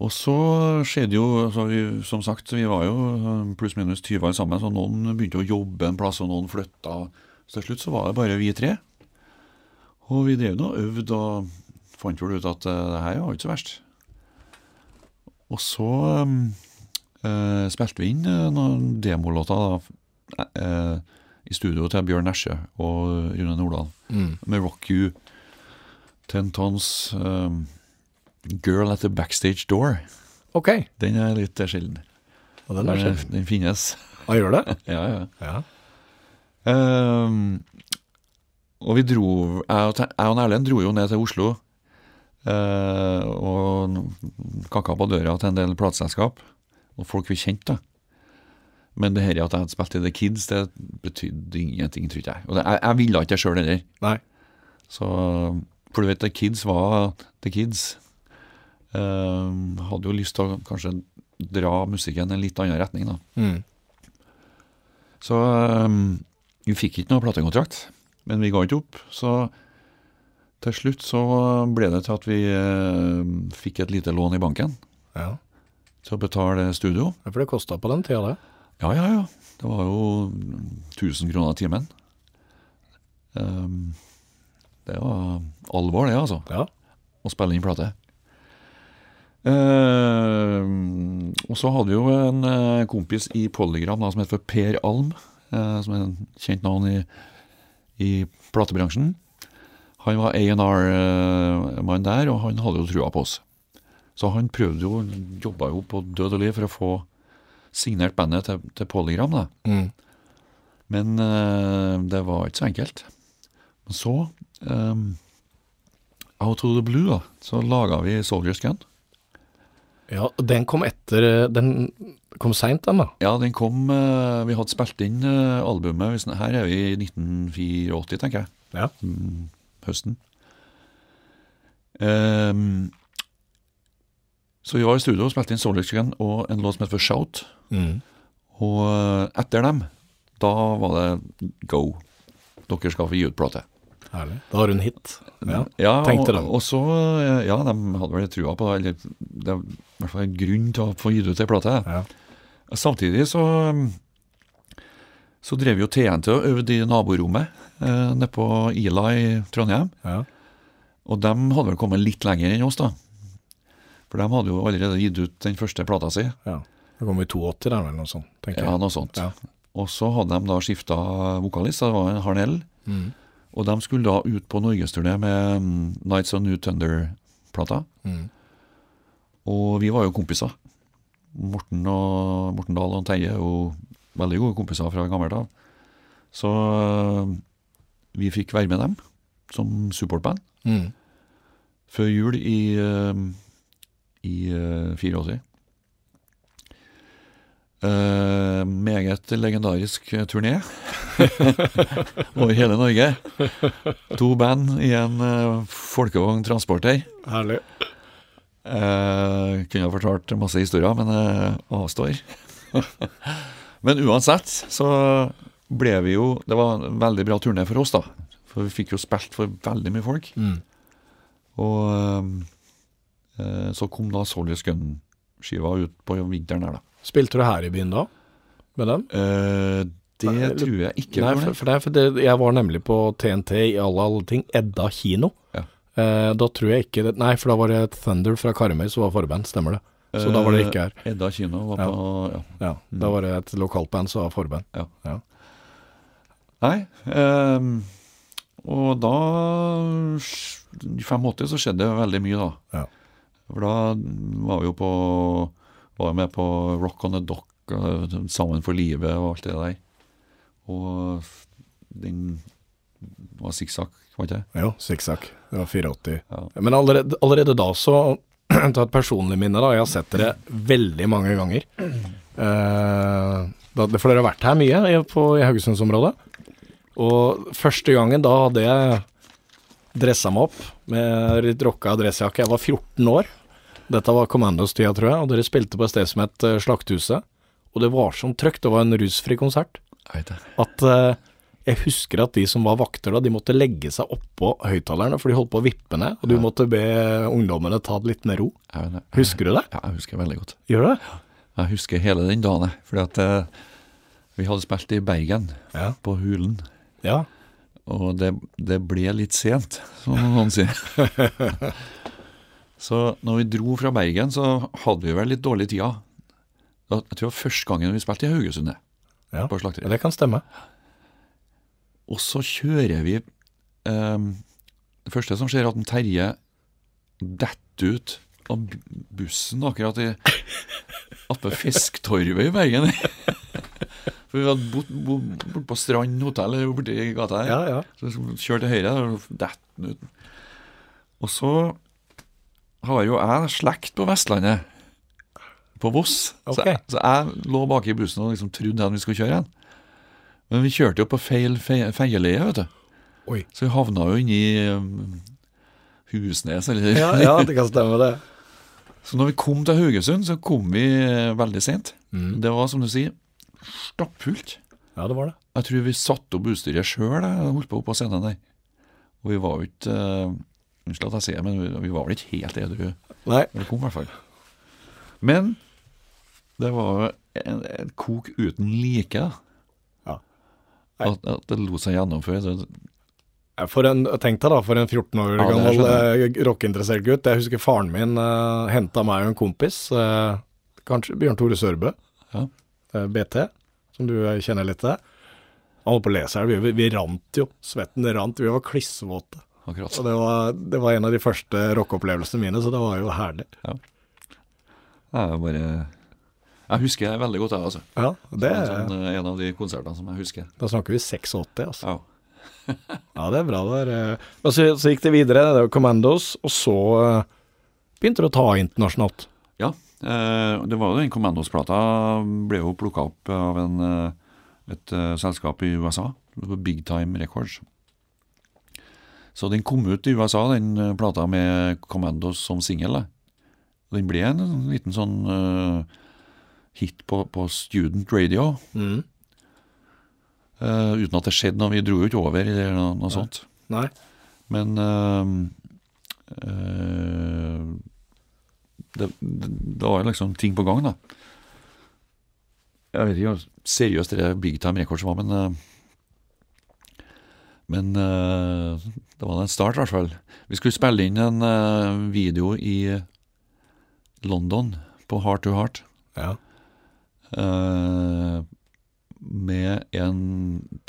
Og så skjedde jo, vi, som sagt, vi var jo pluss-minus 20 år sammen, så noen begynte å jobbe en plass, og noen flytta. Så til slutt så var det bare vi tre. Og vi drev og øvde, og fant vel ut at eh, det her var ikke så verst. Og så eh, spilte vi inn eh, noen demolåter eh, i studio til Bjørn Nesje og Rune Nordahl, Mm. med Rock You, Ten Tons, um, Girl at the Backstage Door. Ok. Den er litt eh, sjelden. Og den er sjelden. Den finnes. Ah, gjør det? Ja, ja. Ja. Ehm, og vi dro Jeg og, jeg og Erlend dro jo ned til Oslo eh, og kakka på døra til en del plateselskap, og folk vi kjente. Men det her at jeg hadde spilt i The Kids, det betydde ingenting, tror jeg. Og det, jeg, jeg ville ikke det sjøl heller. Nei. Så, for du vet, The Kids var The Kids. Ehm, hadde jo lyst til å kanskje dra musikken i en litt annen retning, da. Mm. Så um, vi fikk ikke noe platekontrakt, men vi ga ikke opp. Så til slutt så ble det til at vi eh, fikk et lite lån i banken Ja. til å betale studio. Ja, For det kosta på den tida, det. Ja, ja, ja. Det var jo 1000 kroner timen. Um, det var alvor, det, altså. Ja. Å spille inn plate. Uh, og så hadde vi jo en uh, kompis i Polygram da, som heter for Per Alm, uh, som er en kjent navn i, i platebransjen. Han var A&R-mann der, og han hadde jo trua på oss. Så han prøvde jo, jobba jo på død og liv for å få signert bandet til, til Polygram. da. Mm. Men uh, det var ikke så enkelt. Men så, um, out of the blue, da, så laga vi Soldiers Gun. Ja, den kom etter eh, Den kom seint, den, da. Ja, den kom eh, Vi hadde spilt inn eh, albumet Her er vi i 1984, tenker jeg. Ja. Mm, høsten. Um, så vi var i studio og spilte inn Gun og en låt som heter for Shout. Mm. Og etter dem, da var det go. Dere skal få gi ut plate. Herlig. Da har hun hit. Ja. Ja, Tenkte og, de. og så, eh, ja, de hadde vel trua på. Eller, det er i hvert fall en grunn til å få gitt ut ei plate. Ja. Samtidig så så drev jo TNT og øvde i naborommet eh, nede på Ila i Trondheim. Ja. Og de hadde vel kommet litt lenger enn oss, da. For de hadde jo allerede gitt ut den første plata si. ja. Det kom i 82 der, eller noe sånt, tenker Ja, noe sånt. Ja. Og så hadde de da skifta vokalist, det var en Harnell. Mm. Og de skulle da ut på norgesturné med mm, Nights on New Thunder-plata. Mm. Og vi var jo kompiser. Morten, og, Morten Dahl og Terje er jo veldig gode kompiser fra gammelt av. Så øh, vi fikk være med dem som supportband Mm. før jul i, øh, i øh, 84. Eh, meget legendarisk turné over hele Norge. To band i en uh, folkevogntransporter. Herlig. Uh, kunne ha fortalt masse historier, men jeg avstår. men uansett så ble vi jo Det var en veldig bra turné for oss, da. For vi fikk jo spilt for veldig mye folk. Mm. Og eh, eh, så kom da Soldiers Gun-skiva ut på vinteren her, da. Spilte du her i byen da? Med den? Uh, det Nei, tror jeg ikke. Nei, for, det. for, det, for det, jeg var nemlig på TNT i alle, alle ting. Edda kino. Ja. Eh, da tror jeg ikke det Nei, for da var det Thunder fra Karmøy som var forband, stemmer det. Så da var det ikke her. Eh, Edda kino var Ja. på ja. Ja, Da var det et lokalband som var forband. Nei. ehm, og da I 85 så skjedde det veldig mye, da. Ja. For da var vi jo på Var med på Rock on the Dock, Sammen for livet og alt det der. Og den var sikksakk, var ikke det? Jo, sikksakk. Det var 84. Ja. Men allerede, allerede da så Ta et personlig minne, da. Jeg har sett dere veldig mange ganger. Eh, for dere har vært her mye i, på, i Haugesundsområdet. Og første gangen, da hadde jeg dressa meg opp med litt rocka dressjakke. Jeg var 14 år. Dette var Commandos-tida, tror jeg. Og dere spilte på et sted som het eh, Slakthuset. Og det var sånn trøkk. Det var en rusfri konsert Jeg at eh, jeg husker at de som var vakter da, de måtte legge seg oppå høyttalerne, for de holdt på å vippe ned, og du måtte be ungdommene ta det litt med ro. Jeg vet det. Husker du det? Ja, jeg husker veldig godt. Gjør du det? Jeg husker hele den dagen, jeg. Fordi at eh, vi hadde spilt i Bergen, Ja. på Hulen. Ja. Og det, det ble litt sent, som noen sier. så når vi dro fra Bergen, så hadde vi vel litt dårlig tid. Jeg tror det var første gangen vi spilte i Haugesund, ja. på slakteriet. det kan stemme. Og så kjører vi ehm, Det første som skjer, er at en Terje detter ut av bussen akkurat i oppe Fisktorvet i Bergen. For vi hadde bodd bo, bort på Strand hotell borti gata her. Ja, ja. Så kjørte til høyre og detter den ut. Og så har jo jeg slekt på Vestlandet, på Voss. Så, jeg, så jeg lå bak i bussen og liksom trodde at vi skulle kjøre igjen. Men vi kjørte jo på feil fe- ferjeleie, vet du. Oi. Så vi havna jo inni um, Husnes, eller Ja, ja, det kan stemme, det. Så når vi kom til Haugesund, så kom vi eh, veldig sent. Mm. Det var, som du sier, stappfullt. Ja, det var det. Jeg tror vi satte opp utstyret sjøl og holdt på oppå scenen der. Og vi var jo ikke uh, Unnskyld at jeg sier men vi, var vel ikke helt edru Nei. når vi kom, i hvert fall. Men det var en, en kok uten like. Ja. At, at det lot seg gjennomføre. Så For en, Tenk deg da, for en 14 år Ja, gammel eh, rockeinteressert gutt. Jeg husker faren min uh, henta meg og en kompis, eh, kanskje Bjørn Tore Sørbø, Ja. eh, BT, som du eh, kjenner litt til. Han holdt på å lese her, vi, vi, vi rant jo. Svetten rant, vi var klissvåte. Akkurat. Og det var, det var en av de første rockeopplevelsene mine, så det var jo herlig. Jeg er bare Jeg husker det veldig godt, jeg, altså. Ja, det, er sånn, eh, en av de konsertene som jeg husker. Da snakker vi 86, altså. Ja. Ja, det er bra der. eh. Og så, så gikk det videre, det var Commandos, og så eh, begynte det å ta internasjonalt. Ja, det var jo den Commandos-plata ble jo plukka opp av en, et selskap i USA, Big Time Records. Så den kom ut i USA, den eh, plata med Commandos som singel. Den ble en liten sånn uh, hit på, på student radio, Mm. Uh, uten at det skjedde noe. Vi dro jo ikke over eller noe, noe sånt. Nei. Men uh, det, det, det var liksom ting på gang, da. Jeg vet ikke hvor seriøst det Big Time Records var, men Men uh, det var en start, i hvert fall. Vi skulle spille inn en uh, video i London, på Heart to Heart, Ja. Uh, med en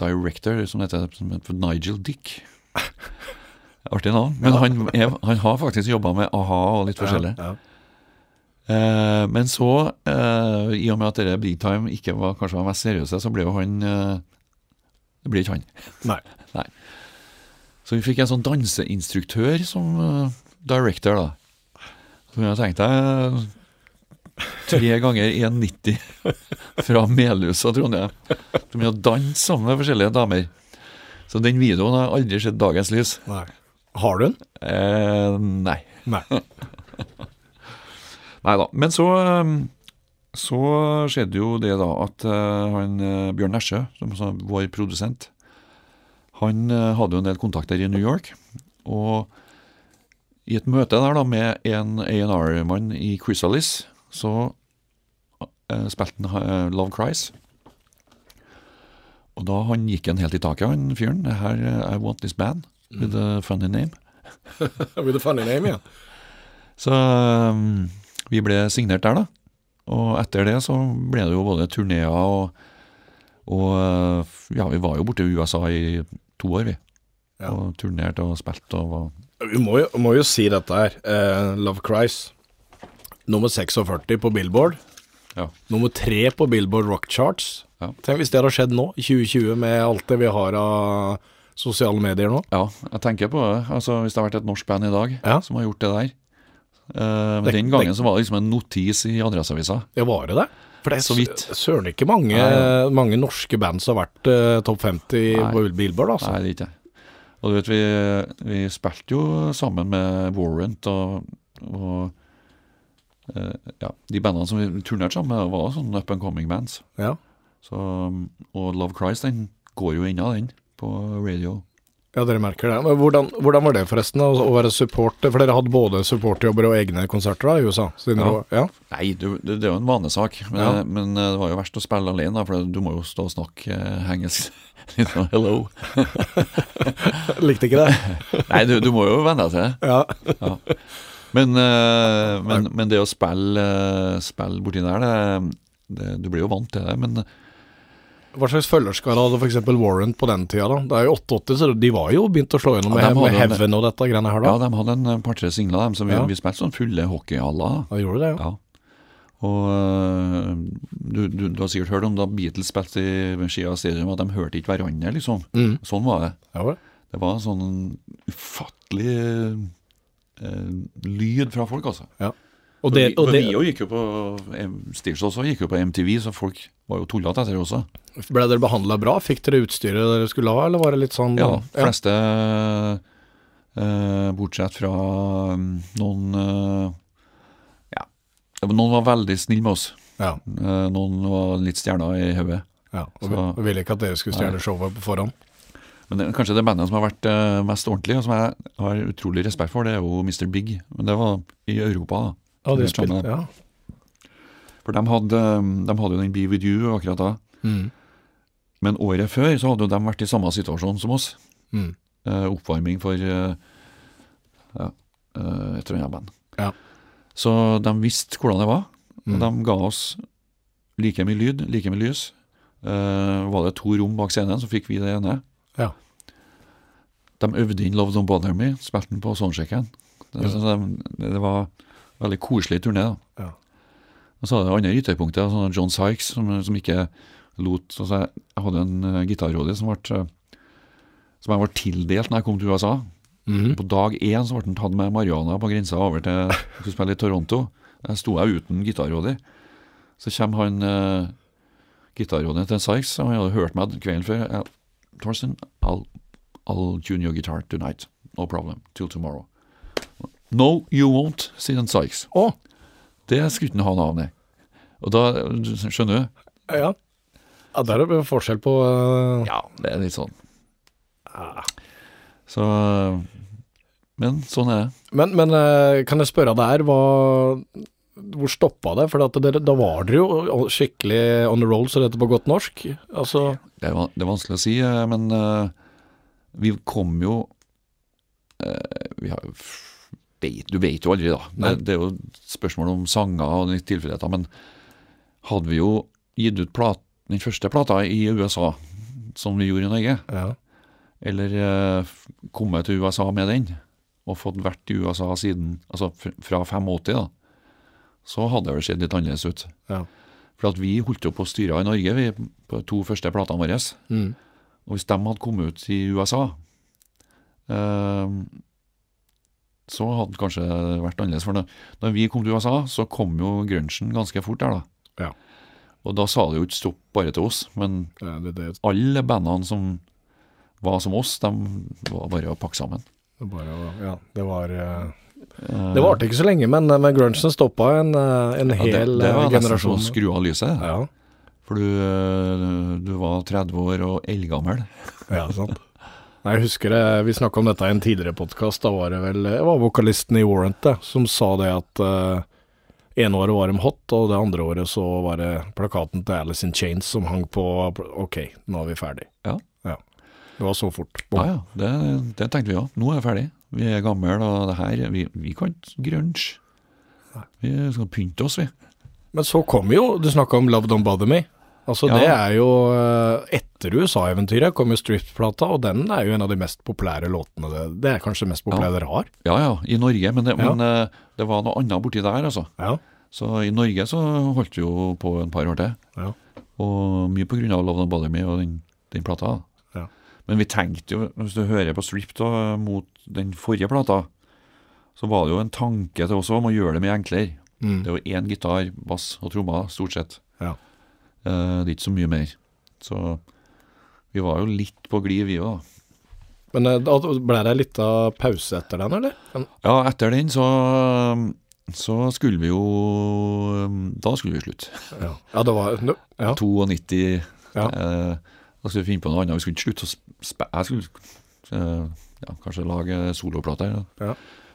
director som heter, som heter Nigel Dick. Artig navn. Men han, er, han har faktisk jobba med a-ha og litt forskjellig. Ja, men så, i og med at dette Big Time ikke var kanskje var mest seriøse, så ble jo han Det blir ikke han. Nei. Så vi fikk en sånn danseinstruktør som uh, director, da. Så jeg tenkte jeg tre ganger 1,90 fra Melhus og Trondheim. Som mye å danse sammen med forskjellige damer. Så den videoen har aldri sett dagens lys. Nei. Har du den? Eh, nei. Nei. Nei da. Men så, eh, så skjedde jo det da at eh, han eh, Bjørn er vår produsent, han eh, hadde jo en del kontakter i New York. Og i et møte der da med en A&R-mann i Chrysalis, så spilte han Love Cries. Og da han gikk han helt i taket, han fyren. Det Her, I want this band with a funny name. With a funny name, ja. Så um, vi ble signert der, da. Og etter det så ble det jo både turneer og, og uh, Ja, vi var jo borte i USA i to år, vi. Ja. Og turnerte og spilte og var Vi må jo, må jo si dette her. Eh, Love Cries. Nummer 46 på Billboard. Ja. Nummer tre på Billboard Rock Charts. Ja. Tenk hvis det hadde skjedd nå, i 2020, med alt det vi har av sosiale medier nå. Ja, jeg tenker på det. Altså, hvis det har vært et norsk band i dag som har gjort det der eh, Men Det- den gangen så var det liksom en notis i Adresseavisa. Ja, var det det? For det er Så vidt. søren ikke mange, Nei. mange norske band som har vært uh, topp 50 Nei. på Billboard, altså. Nei, det er ikke. Og du vet, vi, vi spilte jo sammen med Warrant og, og eh, ja, de bandene som vi turnerte sammen med, var sånne up and coming bands. Ja. Så, og Love Christ den går jo unna, den, på radio. Ja, dere merker det. Men hvordan, hvordan var det forresten, å, å være supporter? For dere hadde både supporterjobber og egne konserter da, i USA? Ja. var- ja. Nei, du, det, det er jo en vanesak, men, Ja. men eh, det var jo verst å spille alene, da, for du må jo stå og snakke eh, engelsk. Litt sånn hello. Likte ikke det? Nei, du, du må jo venne deg til det. Ja. Men, eh, men, men det å spille, spille borti der, det, det, du blir jo vant til det. Men Hva slags følgerskare hadde f.eks. Warrant på den tida? da? Det er jo 88, så de var jo begynt å slå gjennom Ja, med, med Heaven en- og dette greiene her da. Ja, de hadde en par-tre singler, dem, som vi, Ja. vi spilte sånn fulle hockeyhaller. Ja, gjorde det, ja. Ja. Og øh, du, du, du har sikkert hørt om da Beatles spilte i Skia Stadium, at de hørte ikke hverandre, liksom. Mm. Sånn var det. Ja, Det var en sånn ufattelig eh, lyd fra folk, altså. Og det, og vi, det for vi jo gikk jo på Stills også, gikk jo på MTV, så folk var jo tullete etter det også. ble dere behandla bra? Fikk dere utstyret dere skulle ha, eller var det litt sånn Ja, fleste eh, Bortsett fra noen eh, Ja, noen var veldig snille med oss. ja, Eh, noen var litt stjerner i hodet. ja. Og Så- vi- ville ikke at dere skulle stjele showet på forhånd. Men det, kanskje det bandet som har vært eh, mest ordentlig, og som jeg har utrolig respekt for, det er jo Mr. Big. Men det var i Europa, da. Ja, de spilte, ja. For de hadde, de hadde jo den Be With You akkurat da. Mm. Men året før så hadde jo de vært i samme situasjon som oss. Mm. Eh, oppvarming for eh, ja, eh, et eller annet band. Ja. Så de visste hvordan det var. Mm. De ga oss like mye lyd, like mye lys. Eh, var det to rom bak scenen, så fikk vi det ene. Ja. De øvde inn Love Don't Bother Me, spilte den på soundchecken. Det, Ja. de, det var veldig koselig turné. da. Ja. Og så hadde jeg andre ytterpunkter, sånn John Sykes, som, som ikke lot altså jeg, jeg hadde en uh, gitarrådig som, ble, eh, som jeg var tildelt når jeg kom til USA. Mhm. På dag én så ble han tatt med marihuana på grensa over til skulle spille i Toronto. Der sto jeg uten gitarrådig. Så kommer han uh, gitarråden til Sykes, og han hadde hørt meg kvelden før. Ja, Torsten, I'll, I'll tune your guitar tonight. No problem. Till tomorrow. No, you won't, sier en Sykes. Å, Det skulle ikke han ha nei. Og da, skjønner du? ja. ja. Der er det forskjell på uh... Ja, det er litt sånn. Så Men sånn er det. Men, men eh, kan jeg spørre der, hva, hvor stoppa det? For dere, da var dere jo skikkelig on the roll, så dette på godt norsk. Altså, Det er, det er vanskelig å si, eh, men uh, vi kom jo uh, vi har, jo vet, Du vet jo aldri, da. Det, det er jo spørsmål om sanger og tilfeldigheter. Men hadde vi jo gitt ut plat, den første plata i USA, som vi gjorde i Norge, ja. eller eh, kommet til USA med den, og fått vært i USA siden Altså fra 85, da, så hadde det sett litt annerledes ut. Ja. For at vi holdt jo på å styre i Norge vi, på de to første platene våre. Mm. Og hvis de hadde kommet ut i USA, eh, så hadde det kanskje vært annerledes. For det. når vi kom til USA, så kom jo grunchen ganske fort der, da. Ja. Og da sa det jo ikke stopp bare til oss, men Ja, det, det, alle bandene som var som oss, de var bare å pakke sammen. det, bare, ja, det var eh, Eh, Det varte ikke så lenge, men, men grunchen stoppa en, eh, en ja, det, hel det eh, var nesten generasjon. som å skru av lyset. Ja, For du, eh, du var 30 år og eldgammel. ja, sant. Nei, Jeg husker det, vi snakka om dette i en tidligere podkast. Da var det vel det var vokalisten i Warrant det, som sa det at uh, ene året var de hot, og det andre året så var det plakaten til Alice in Chains som hang på Ok, nå er vi ferdig. Ja. Det var så fort. Ja, ja, det, det tenkte vi òg. Nå er vi ferdig. Vi er gamle, og det her Vi, vi kan ikke grunge. Vi skal pynte oss, vi. Men så kom jo, du snakka om Love Don't Bother Me. Altså Ja. Det er jo eh, Etter USA-eventyret kom jo Strip-plata, og den er jo en av de mest populære låtene. Det, det er kanskje det mest populære dere har? Ja ja, i Norge, men det, Ja. men, eh, det var noe annet borti der, altså. Ja. Så i Norge så holdt det jo på en par år til. Ja. Og mye på grunn av Love and Bother Me og den, den plata. Ja. Men vi tenkte jo, hvis du hører på Strip da, mot den forrige plata, så var det jo en tanke til oss om å gjøre det mye enklere. Mm. Det er jo én gitar, bass og trommer, stort sett. Eh, det er ikke så mye mer. Så vi var jo litt på glid, vi òg. Men eh, da ble det ei lita pause etter den, eller? Ja, etter den så, så skulle vi jo Da skulle vi slutte. ja. ja, det var ja. 92 Ja. eh, Da skulle vi finne på noe annet. Vi skulle ikke slutte å. Jeg skulle eh, ja, kanskje lage soloplater. Ja.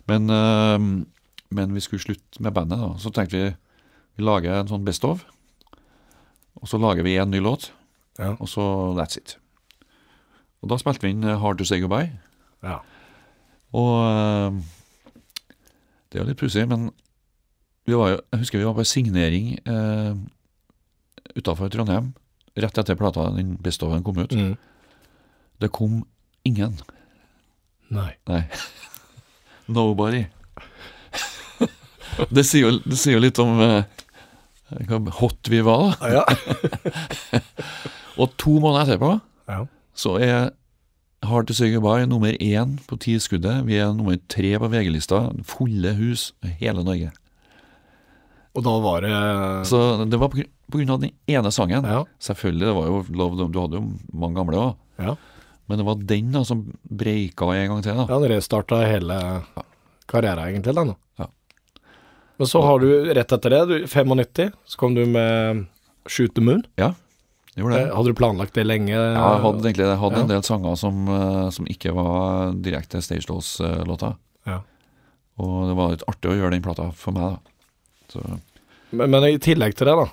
Men, eh, men vi skulle slutte med bandet, da. Så tenkte vi vi lager en sånn Best of. Og så lager vi én ny låt, Ja. og så that's it. Og da spilte vi inn eh, Hard to Say Goodbye. Ja. Og eh, det er jo litt pussig, men vi var jo, jeg husker vi var på signering eh, utafor Trondheim rett etter plata, den Bestoven kom ut. Mm. Det kom ingen. Nei. Nei. Nobody. det, sier jo, det sier jo litt om eh, hva hot vi var. Ja. Og to måneder etterpå ja. så er Hard to Say Goodbye nummer én på ti skuddet. Vi er nummer tre på VG-lista. Fulle hus, hele Norge. Og da var det Så det var på, på grunn av den ene sangen. Ja. Selvfølgelig, det var jo Love Du hadde jo mange gamle òg. Ja. Men det var den da som breika en gang til. da Ja, han restarta hele karrieren egentlig, den. da. Ja. Men så har du, rett etter det, du, 95, så kom du med Shoot the Moon. Ja, det gjorde Eh, det. Hadde du planlagt det lenge? Ja, jeg hadde egentlig jeg hadde Ja. en del sanger som, eh, som ikke var direkte Stage Stagelås-låter. Ja. Og det var litt artig å gjøre den plata for meg, Men, men i tillegg til det, da.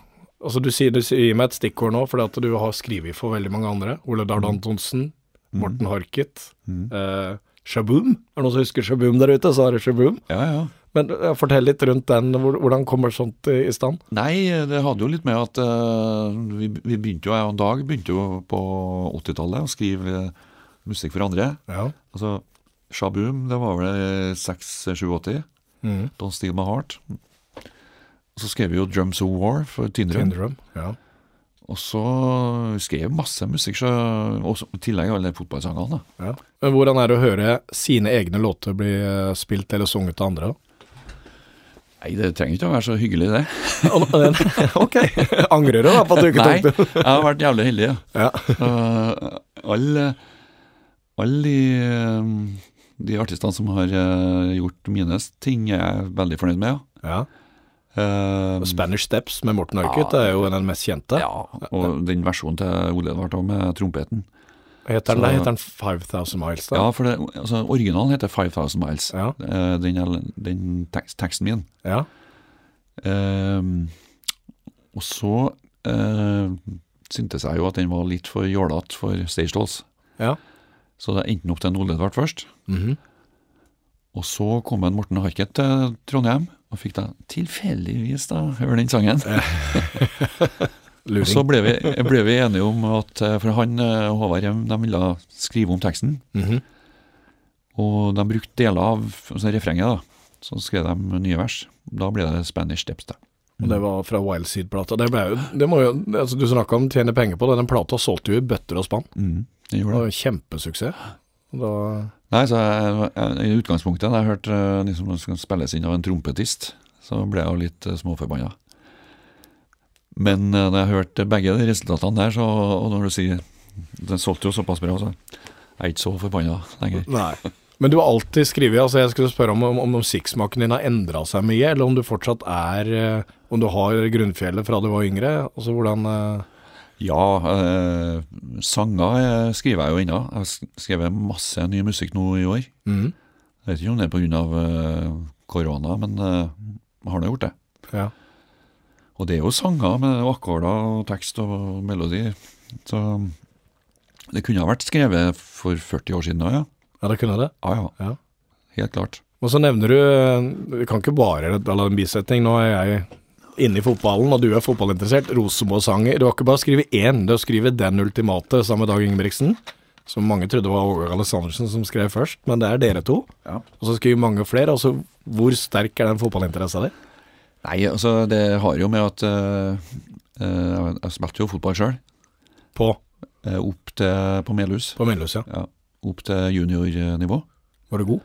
Altså Du sier, du sier meg et stikkord nå, fordi at du har skrevet for veldig mange andre. Ole Dahl Antonsen, Morten Harket, Mm. eh, Shaboom. Er det noen som husker Shaboom der ute? Så er det Shaboom. ja, ja. Men eh, fortell litt rundt den. Hvordan kommer sånt i i stand? Nei, det hadde jo litt med at uh, vi, vi begynte jo, jeg og Dag begynte jo på 80-tallet å skrive eh, musikk for andre. Ja. Altså, Shaboom, det var vel 6-87. Mm. Don't Steal My Heart. Så skrev vi jo Drums of War for Tindrum. Tindrum, Ja. Og så skrev masse musikk, så, og i tillegg alle fotballsangene. Ja. Men hvordan er det å høre sine egne låter bli eh, spilt eller sunget av andre? da? Nei, det trenger ikke å være så hyggelig, det. ok. Angrer du da på at du ikke Nei, tok det? jeg har vært jævlig heldig. Ja. Ja. Uh, alle all de, um, de artistene som har uh, gjort mine ting, er jeg veldig fornøyd med. ja. Ja. Uh, Spanish Steps med Morten Harket er jo den mest kjente. ja, og den versjonen til Ole Edvard med trompeten. Heter den, heter den 5000 Miles, da? Ja, for det, altså, originalen heter 5000 Miles. Ja. Uh, den, den tekst, teksten min. Ja. Um, og så uh, syntes jeg jo at den var litt for jålete for Stage Dolls. Ja. Så det endte opp til Ole Edvard først. Mhm. Og så kom en Morten Harket til Trondheim, og fikk da tilfeldigvis da høre den sangen. Og så ble vi, ble vi enige om at eh, For han eh, og Håvard de ville skrive om teksten. Mhm. Og de brukte deler av altså refrenget, da. Så skrev de nye vers. Da ble det Spanish Steps, da. Og det var fra Wildseed-plata. Det det må jo, altså Du snakka om tjene penger på det. Den plata solgte jo i bøtter og spann. Mm, det Det gjorde det. jo kjempesuksess. Da, Nei, så jeg, jeg, I utgangspunktet, da jeg hørte eh, liksom, det skulle spilles inn av en trompetist, så ble jeg jo litt uh, småforbanna. Men uh, når jeg hørte begge de resultatene der, så, og når du sier Den solgte jo såpass bra, så jeg er ikke så forbanna lenger. nei. Men du har alltid skrevet altså Jeg skulle spørre om, om, om musikksmaken din har endra seg mye, eller om du fortsatt er eh, Om du har grunnfjellet fra du var yngre? Altså hvordan eh, Ja, uh, sanger eh, skriver jeg jo ennå. Jeg har skrevet masse ny musikk nå i år. Mm. Jeg vet ikke om det er pga. Korona, men jeg har nå gjort det. Ja. Og det er jo sanger med akkorder og tekst og melodi. Så det kunne ha vært skrevet for 40 år siden òg, ja. ja, det kunne det. Ja, ja. Ja. Helt klart. Og så nevner du eh, Vi kan ikke bare la en bisetning. Nå er jeg inne i fotballen, og du er fotballinteressert. Rosenborg-sanger. Du har ikke bare skrevet én, du har skrevet Den ultimate sammen med Dag Ingebrigtsen. Som mange trodde var Åge Aleksandersen som skrev først, men det er dere to. Ja. Og så skriver mange flere. Altså, hvor sterk er den fotballinteressen din? Nei, altså det har jo med at uh, uh, Jeg spilte jo fotball sjøl, På, opp til på Melhus. på Melhus, ja. Ja, opp til juniornivå. Var du god?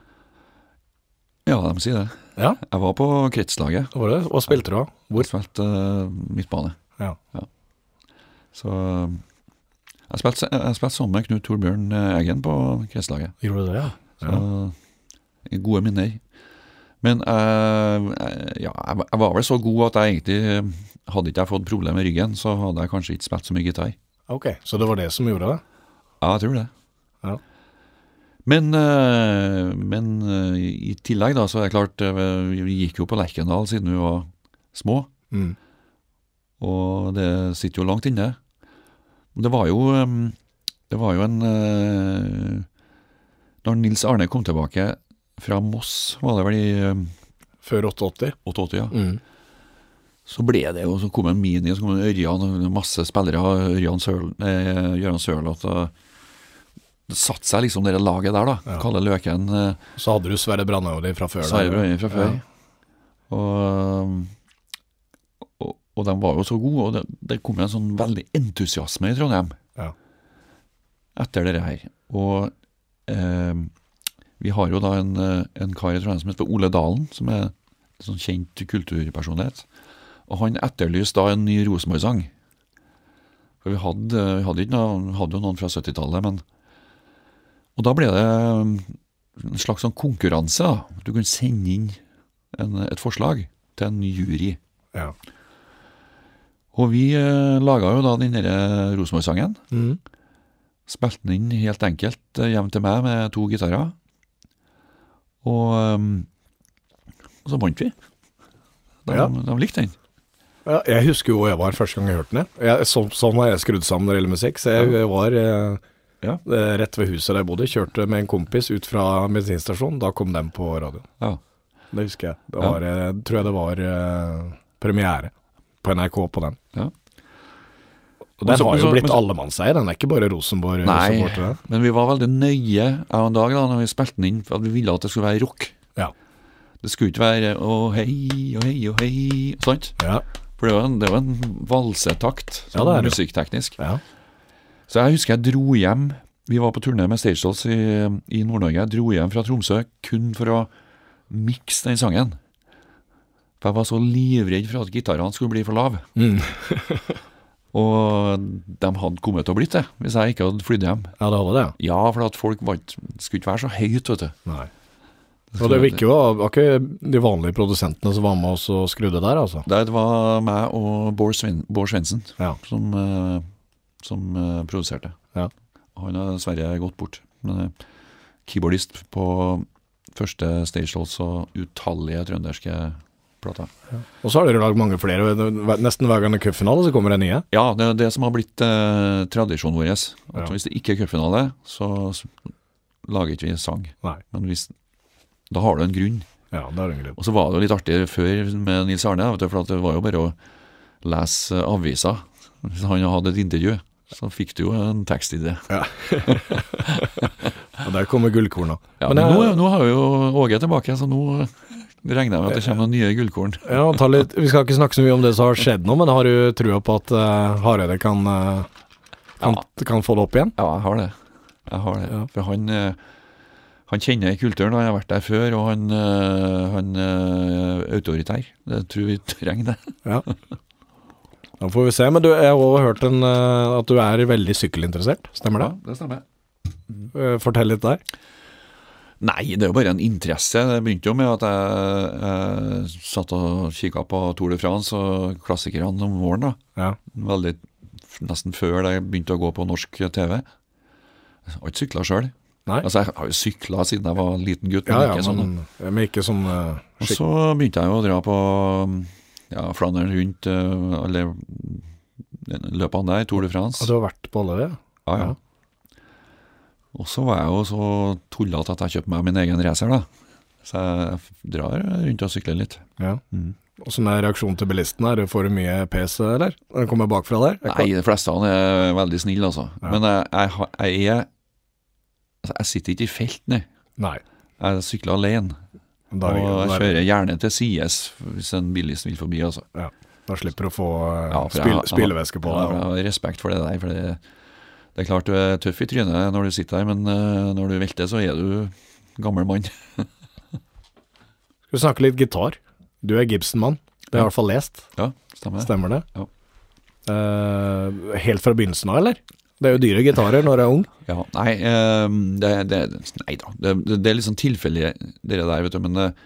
Ja, de sier det. Ja, Jeg var på kretslaget. det var det. Hva spilte du da? Hvor? Jeg spilte midtbane. Ja. Så eh, jeg spilte, jeg spilte sammen med Knut Torbjørn eh, Eggen på kretslaget. Gjorde du det, ja? Så gode minner. Men eh, jeg- ja, jeg, var- vel så god at jeg egentlig Hadde ikke jeg fått problemer med ryggen, så hadde jeg kanskje ikke spilt så mye gitar. Ok, så det var det som gjorde det? Ja, jeg tror det. Ja. Men, eh, men eh, i tillegg da, så er det klart eh, Vi gikk jo på Lerkendal siden vi var små, Mm. og det sitter jo langt inne. Det var jo eh, Det var jo en eh, Når Nils Arne kom tilbake fra Moss, var det vel i eh, Før 88? 88, ja. Mm. så ble det jo, så kom en Mini, så kom en Ørjan, masse spillere, Ørjan Søl, eh, Gøran Sørloth. og Det satte seg liksom det laget der, da. Ja. Kalle Løken. Eh, Så hadde du Sverre Brandhaug fra før. Sverre da. Fra før. Ja. Og, og, og de var jo så gode, og det, det kom en sånn veldig entusiasme i Trondheim Ja. etter det her. Og eh, vi har jo da en, eh, en kar i Trondheim som heter Ole Dalen, som er en sånn kjent kulturpersonlighet. Og han etterlyste da en ny Rosenborg-sang. For vi hadde, vi hadde ikke noe, vi hadde jo noen fra 70-tallet, men Og da ble det en slags sånn konkurranse. da. Du kunne sende inn en, et forslag til en jury. Ja. Og vi eh, laga jo da den derre Rosenborg-sangen. Mm. Spilte den inn helt enkelt eh, hjem til meg med to gitarer. Og, eh, og så vant vi. De, Ja. de likte den. Ja, jeg husker jo jeg var første gang jeg hørte den. jeg. Så, sånn har jeg skrudd sammen når det gjelder musikk. Så jeg, jeg var eh, Ja. eh, rett ved huset der jeg bodde. Kjørte med en kompis ut fra bensinstasjonen. Da kom den på radioen. Ja. Det husker jeg. Det var, tror jeg det var eh, premiere på NRK på den. Ja. Og den har jo blitt allemannseie. Den er ikke bare Rosenborg. Nei, men vi var veldig nøye en dag da når vi spilte den inn, for vi ville at det skulle være rock. Ja. Det skulle ikke være å hei og hei og hei, sant? Ja. For det var en, det var en valsetakt, Ja, sånn det. musikkteknisk. ja. Så jeg husker jeg dro hjem Vi var på turné med Stage Dolls i, i Nord-Norge. Jeg dro hjem fra Tromsø kun for å mikse den sangen. For jeg var så livredd for at gitarene skulle bli for lave. Mm. Og de hadde kommet til å blitt det, hvis jeg ikke hadde flydd hjem. ja, det hadde det. Ja, for at folk var, skulle ikke være så høyt, vet du. Nei. Og det var ikke, var ikke de vanlige produsentene som var med oss og skrudde der, altså. Det var meg og Bård Sven, Bård Svendsen Ja. som, eh, som eh, produserte. Ja. Han har dessverre gått bort. Men, eh, keyboardist på første Stage Dolls og utallige trønderske plater. Og så har dere lagd mange flere. Nesten hver gang det er cupfinale, så kommer det nye. Ja, det er det som har blitt eh, tradisjonen vår. At Ja. Hvis det ikke er cupfinale, så så lager ikke vi sang. Nei. Men hvis, da har du en grunn. Ja, det er en grunn. Og så var det jo litt artig før med Nils Arne, vet du, for det var jo bare å lese avisa. Hvis han hadde et intervju, så fikk du jo en tekst i det. Og der kommer gullkorna. Ja, Men men nå, nå har jo Åge tilbake, så nå regner jeg med at det kommer noen nye gullkorn. Ja, ta litt, Vi skal ikke snakke så mye om det som har skjedd nå, men har du trua på at uh, Hareide kan, uh, kan, kan få det opp igjen? Ja, jeg har det. Jeg har det. Ja. For han, eh, han kjenner kulturen, han har vært der før, og han, han er autoritær. Det tror vi trenger det. Ja. Da får vi se. Men du, jeg har også hørt en, at du er veldig sykkelinteressert. Stemmer det? Ja, det stemmer. Eh, Fortell litt der. Nei, det er jo bare en interesse. Det begynte jo med at jeg, jeg satt og kikka på Tour de France og klassikerne om våren. da. Ja. Veldig, Nesten før jeg begynte å gå på norsk TV. Jeg har ikke sykla sjøl. Altså, jeg har jo sykla siden jeg var liten gutt. Men ja, ikke sånn. men, ja, men ikke sånn uh, Og så begynte jeg jo å dra på ja, Flandern rundt, uh, alle løpene der, Tour de France. At du har vært på alle det? Ja, ja. Og så var jeg jo så tullete at jeg kjøpte meg min egen racer, da. Så jeg drar rundt og sykler litt. Ja. Mm. Åssen er reaksjonen til bilisten her? Får du mye pes, eller? Den kommer bakfra der? Nei, de fleste av dem er veldig snille, altså. Ja. Men jeg, jeg, jeg er altså, Jeg sitter ikke i felt, nei. Nei. Jeg sykler alene. Og jeg er- kjører gjerne til sides hvis en bilist vil forbi, altså. Ja. da slipper du å få eh, Ja, spil, spylevæske på Ja, deg. jeg har respekt for det der. For det, det er klart du er tøff i trynet når du sitter der, men eh, når du velter, så er du gammel mann. Skal vi snakke litt gitar? Du er Gibson-mann. Det har jeg i hvert fall lest. Ja, stemmer det. Stemmer det? Ja. Uh, helt fra begynnelsen av, eller? Det er jo dyre gitarer når du er ung. Ja, nei, eh, det, det, nei da. Det, det, det er litt sånn tilfeldig, det der, vet du. Men eh,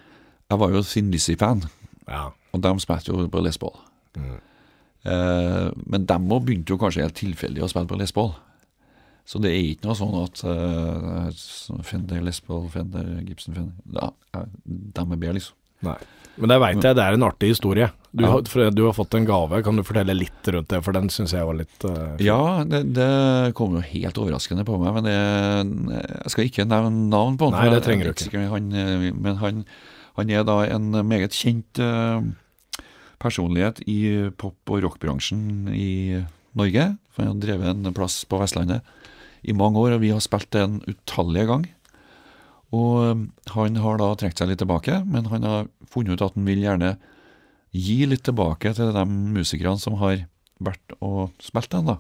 jeg var jo Thin Lizzie-fan, Ja. og de spilte jo på Les Paul. Mm. Men de òg begynte jo kanskje helt tilfeldig å spille på Les Paul. Så det er ikke noe sånn at uh, Fender, Les Paul, Fender, Gibson, Fender ja, dem De er bedre, liksom. Nei. Men det veit jeg, det er en artig historie. Du, Ja. har, du har fått en gave. Kan du fortelle litt rundt det, for den syns jeg var litt uh. Ja, det, det kom jo helt overraskende på meg, men det, jeg skal ikke nevne navn på han. Nei, det trenger du ikke. Han, eh, men han, han er da en meget kjent uh, personlighet i pop- og rockbransjen i Norge. For han har drevet en plass på Vestlandet i mange år, og vi har spilt det en utallige gang. Og han har da trukket seg litt tilbake, men han har funnet ut at han vil gjerne gi litt tilbake til de musikerne som har vært og spilt den, da.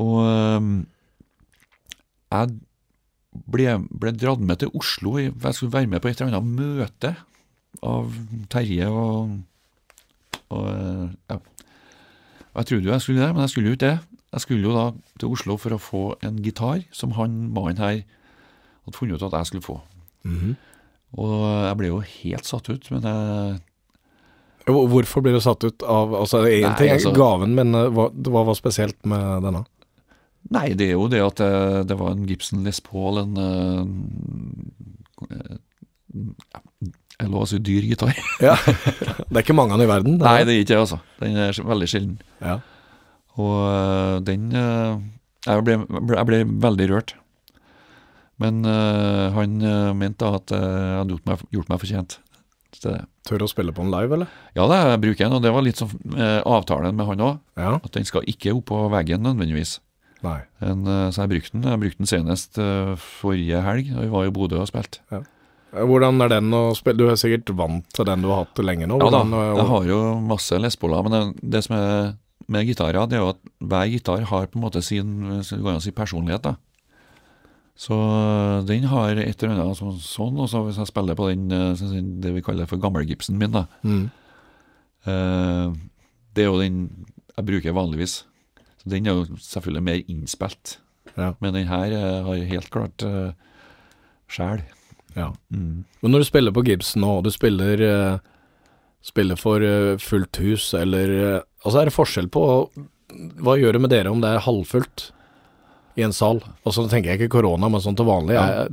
Og jeg ble, ble dratt med til Oslo. Jeg skulle være med på et eller annet møte av Terje og, og eh, ja. Jeg trodde jo jeg skulle det, men jeg skulle jo ikke det. Jeg skulle jo da til Oslo for å få en gitar som han mannen her hadde funnet ut at jeg skulle få. Mhm. Og jeg ble jo helt satt ut, men jeg Hvorfor ble du satt ut av Altså, én ting er altså- gaven, men eh, hva, hva var spesielt med denne? Nei, det er jo det at det, det var en Gibson Les Paul, en en, ja, Jeg lå å si dyr gitar. Ja. det er ikke mange av den i verden. det Nei, det er ikke det, altså. Den er veldig sjelden. Ja. Og øh, den øh, jeg, ble, jeg ble veldig rørt. Men uh, han mente da at jeg hadde gjort meg, gjort meg fortjent til det. Tør å spille på den live, eller? Ja, det bruker jeg, og det var litt sånn uh, avtalen med han òg. Ja. At den skal ikke opp på veggen nødvendigvis. Nei. En, uh, så jeg brukte den. Jeg brukte den senest forrige helg. da Vi var i Bodø og spilte. Eh, Hvordan er den å spille? Du er sikkert vant til den du har hatt lenge nå? Ja da, eh, jeg har jo masse lesboler, men det, det som er med gitarer, det er jo at hver gitar har på en måte sin, si personlighet. da. Så øh, den har et eller annet sånn, sånn og så hvis jeg spiller på den, som det vi kaller for gammel-Gibson min, da, mm. eh, det er jo den jeg bruker vanligvis. Så Den er jo selvfølgelig mer innspilt, Ja. men den her eh, har helt klart uh, sjel. Ja. Mm. Men når du spiller på Gibson og du spiller, eh, spiller for eh, fullt hus, eller eh, Altså, er det forskjell på Hva gjør det med dere om det er halvfullt i en sal? Og så tenker jeg ikke korona, men sånn til vanlig. Ja. Er,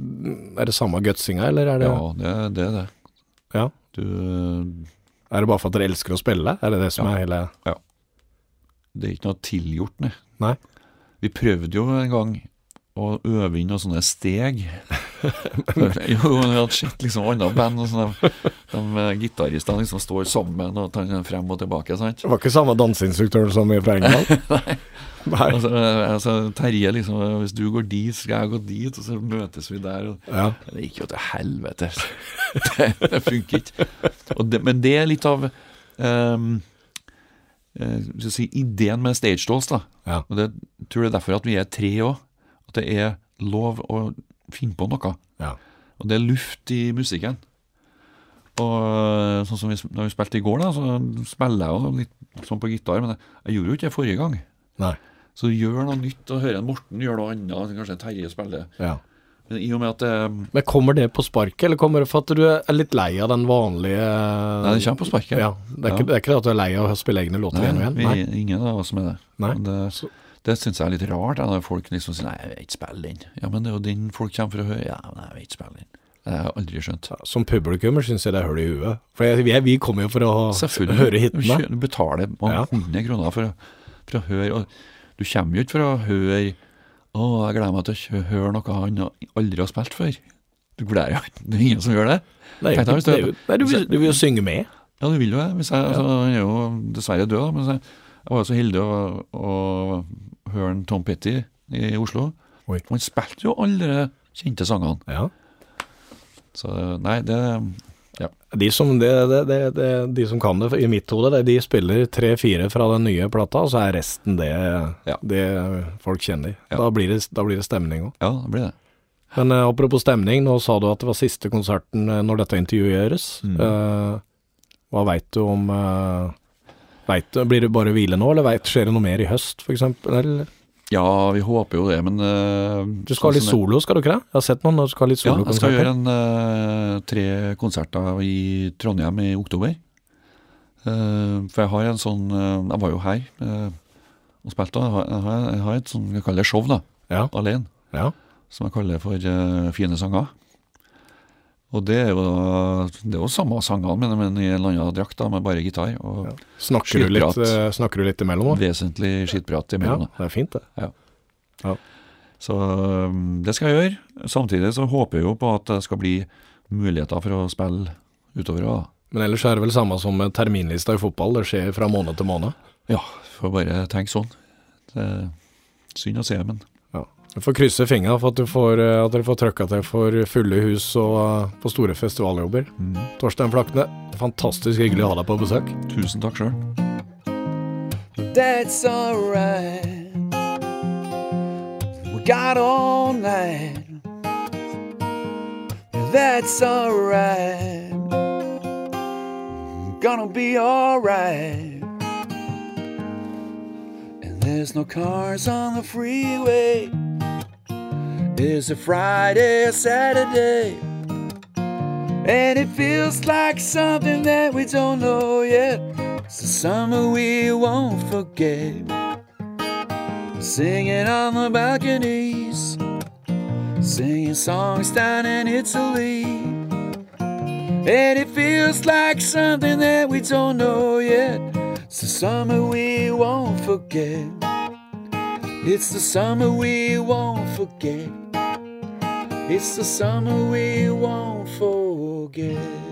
er det samme gutsinga, eller er det, Ja, det, det er det. Ja. Du er det bare for at dere elsker å spille? Er det det som Ja. er hele Det er ikke noe tilgjort, nei. Nei. Vi prøvde jo en gang å øve inn noen sånne steg. jo, vi hadde sett liksom andre band, og sånne, de eh, gitaristene liksom står sammen og tar frem og tilbake. sant? Det var ikke samme danseinstruktøren som i på England? Nei. Altså, altså, Terje liksom Hvis du går dit, skal jeg gå dit, og så møtes vi der. Og, Ja. det gikk jo til helvete. Det, det funker ikke. Og det, men det er litt av um, skal si, ideen med Stage Dolls. da. Ja. Og det tror jeg er derfor at vi er tre òg. At det er lov å finne på noe. Ja. Og det er luft i musikken. Og øh, sånn som vi, når vi spilte i går, da, så spiller jeg jo litt sånn på gitar, men jeg, jeg gjorde jo ikke det forrige gang. Nei. Så gjør noe nytt, og hører en Morten gjøre noe annet, kanskje Terje spiller. ja. Men i og med at det, Men kommer det på sparket, eller kommer det for at du er litt lei av den vanlige Nei, det kommer på sparket. Ja, det er, Ikke, det er ikke det at du er lei av å spille egne låter Nei, igjen og igjen? vi, ingen av oss som er det. Nei. Men det, Så- det syns jeg er litt rart, når folk liksom sier 'nei, jeg vil ikke spille den'. Ja, men det er jo den folk kommer for å høre. Ja, men jeg vil ikke spille den. Det har jeg aldri skjønt. Som publikummer syns jeg det er hull i huet. For jeg, vi, er- vi kommer jo for å høre hitene. Du betaler mange Ja. hundre kroner for å, for å høre, og du kommer jo ikke for å høre 'Å, jeg gleder meg til å høre noe han aldri har spilt før'. Du gleder deg Det er ingen som gjør det. Nei, ikke- hvis det du- jo- Nei, du, vil, du vil jo synge med. Ja, du vil jo det. Jeg, altså, han er jo dessverre død, men jeg, jeg var jo så heldig å, å høre Tom Petty i Oslo. Oi. Han spilte jo alle de kjente sangene. Ja. Så nei, det De som, det, det, det, det, de som kan det i mitt hode, de spiller tre-fire fra den nye plata, og så er resten det, Ja. det folk kjenner. Ja. Da, blir det, da blir det stemning òg. Ja, det blir det. Men uh, apropos stemning, nå sa du at det var siste konserten eh, når dette intervjuet gjøres. Mm. Uh, hva veit du om uh, vet du, Blir det bare hvile nå, eller vet, skjer det noe mer i høst, f.eks.? Ja, vi håper jo det, men uh, Du skal ha litt sånn solo, skal du ikke det? Jeg har sett noen du skal ha litt Ja, jeg skal gjøre en, uh, tre konserter i Trondheim i oktober. Uh, for jeg har en sånn Jeg var jo her og spilte. og Jeg har, jeg jeg har et sånn jeg kaller det show, da, ja, alene. ja. som jeg kaller for Fine sanger. Og det er jo Det er jo samme sangene, men, men i en eller annen drakt, da, med bare gitar. Og Ja. Snakker, du litt, eh, snakker du litt imellom? da? vesentlig skittprat imellom. Ja, det er fint, det. Så um, det skal jeg gjøre. Samtidig så håper jeg jo på at det skal bli muligheter for å spille utover. da. Men ellers er det vel samme som med terminlista i fotball, det skjer fra måned til måned. Ja, får bare tenke sånn. Det er synd å se, men Du får krysse fingra for at, du får, eh, at dere får trøkka til for fulle hus og eh, på store festivaljobber. Torstein Flakne, fantastisk hyggelig å ha deg på besøk. tusen takk sjøl. That's alright. We got all night. That's alright. Gonna be alright. And there's no cars on the freeway. It's a Friday or Saturday. And it feels like something that we don't know yet. It's the summer we won't forget. Singing on the balconies, singing songs down in Italy. And it feels like something that we don't know yet. It's the summer we won't forget. It's the summer we won't forget. It's the summer we won't forget.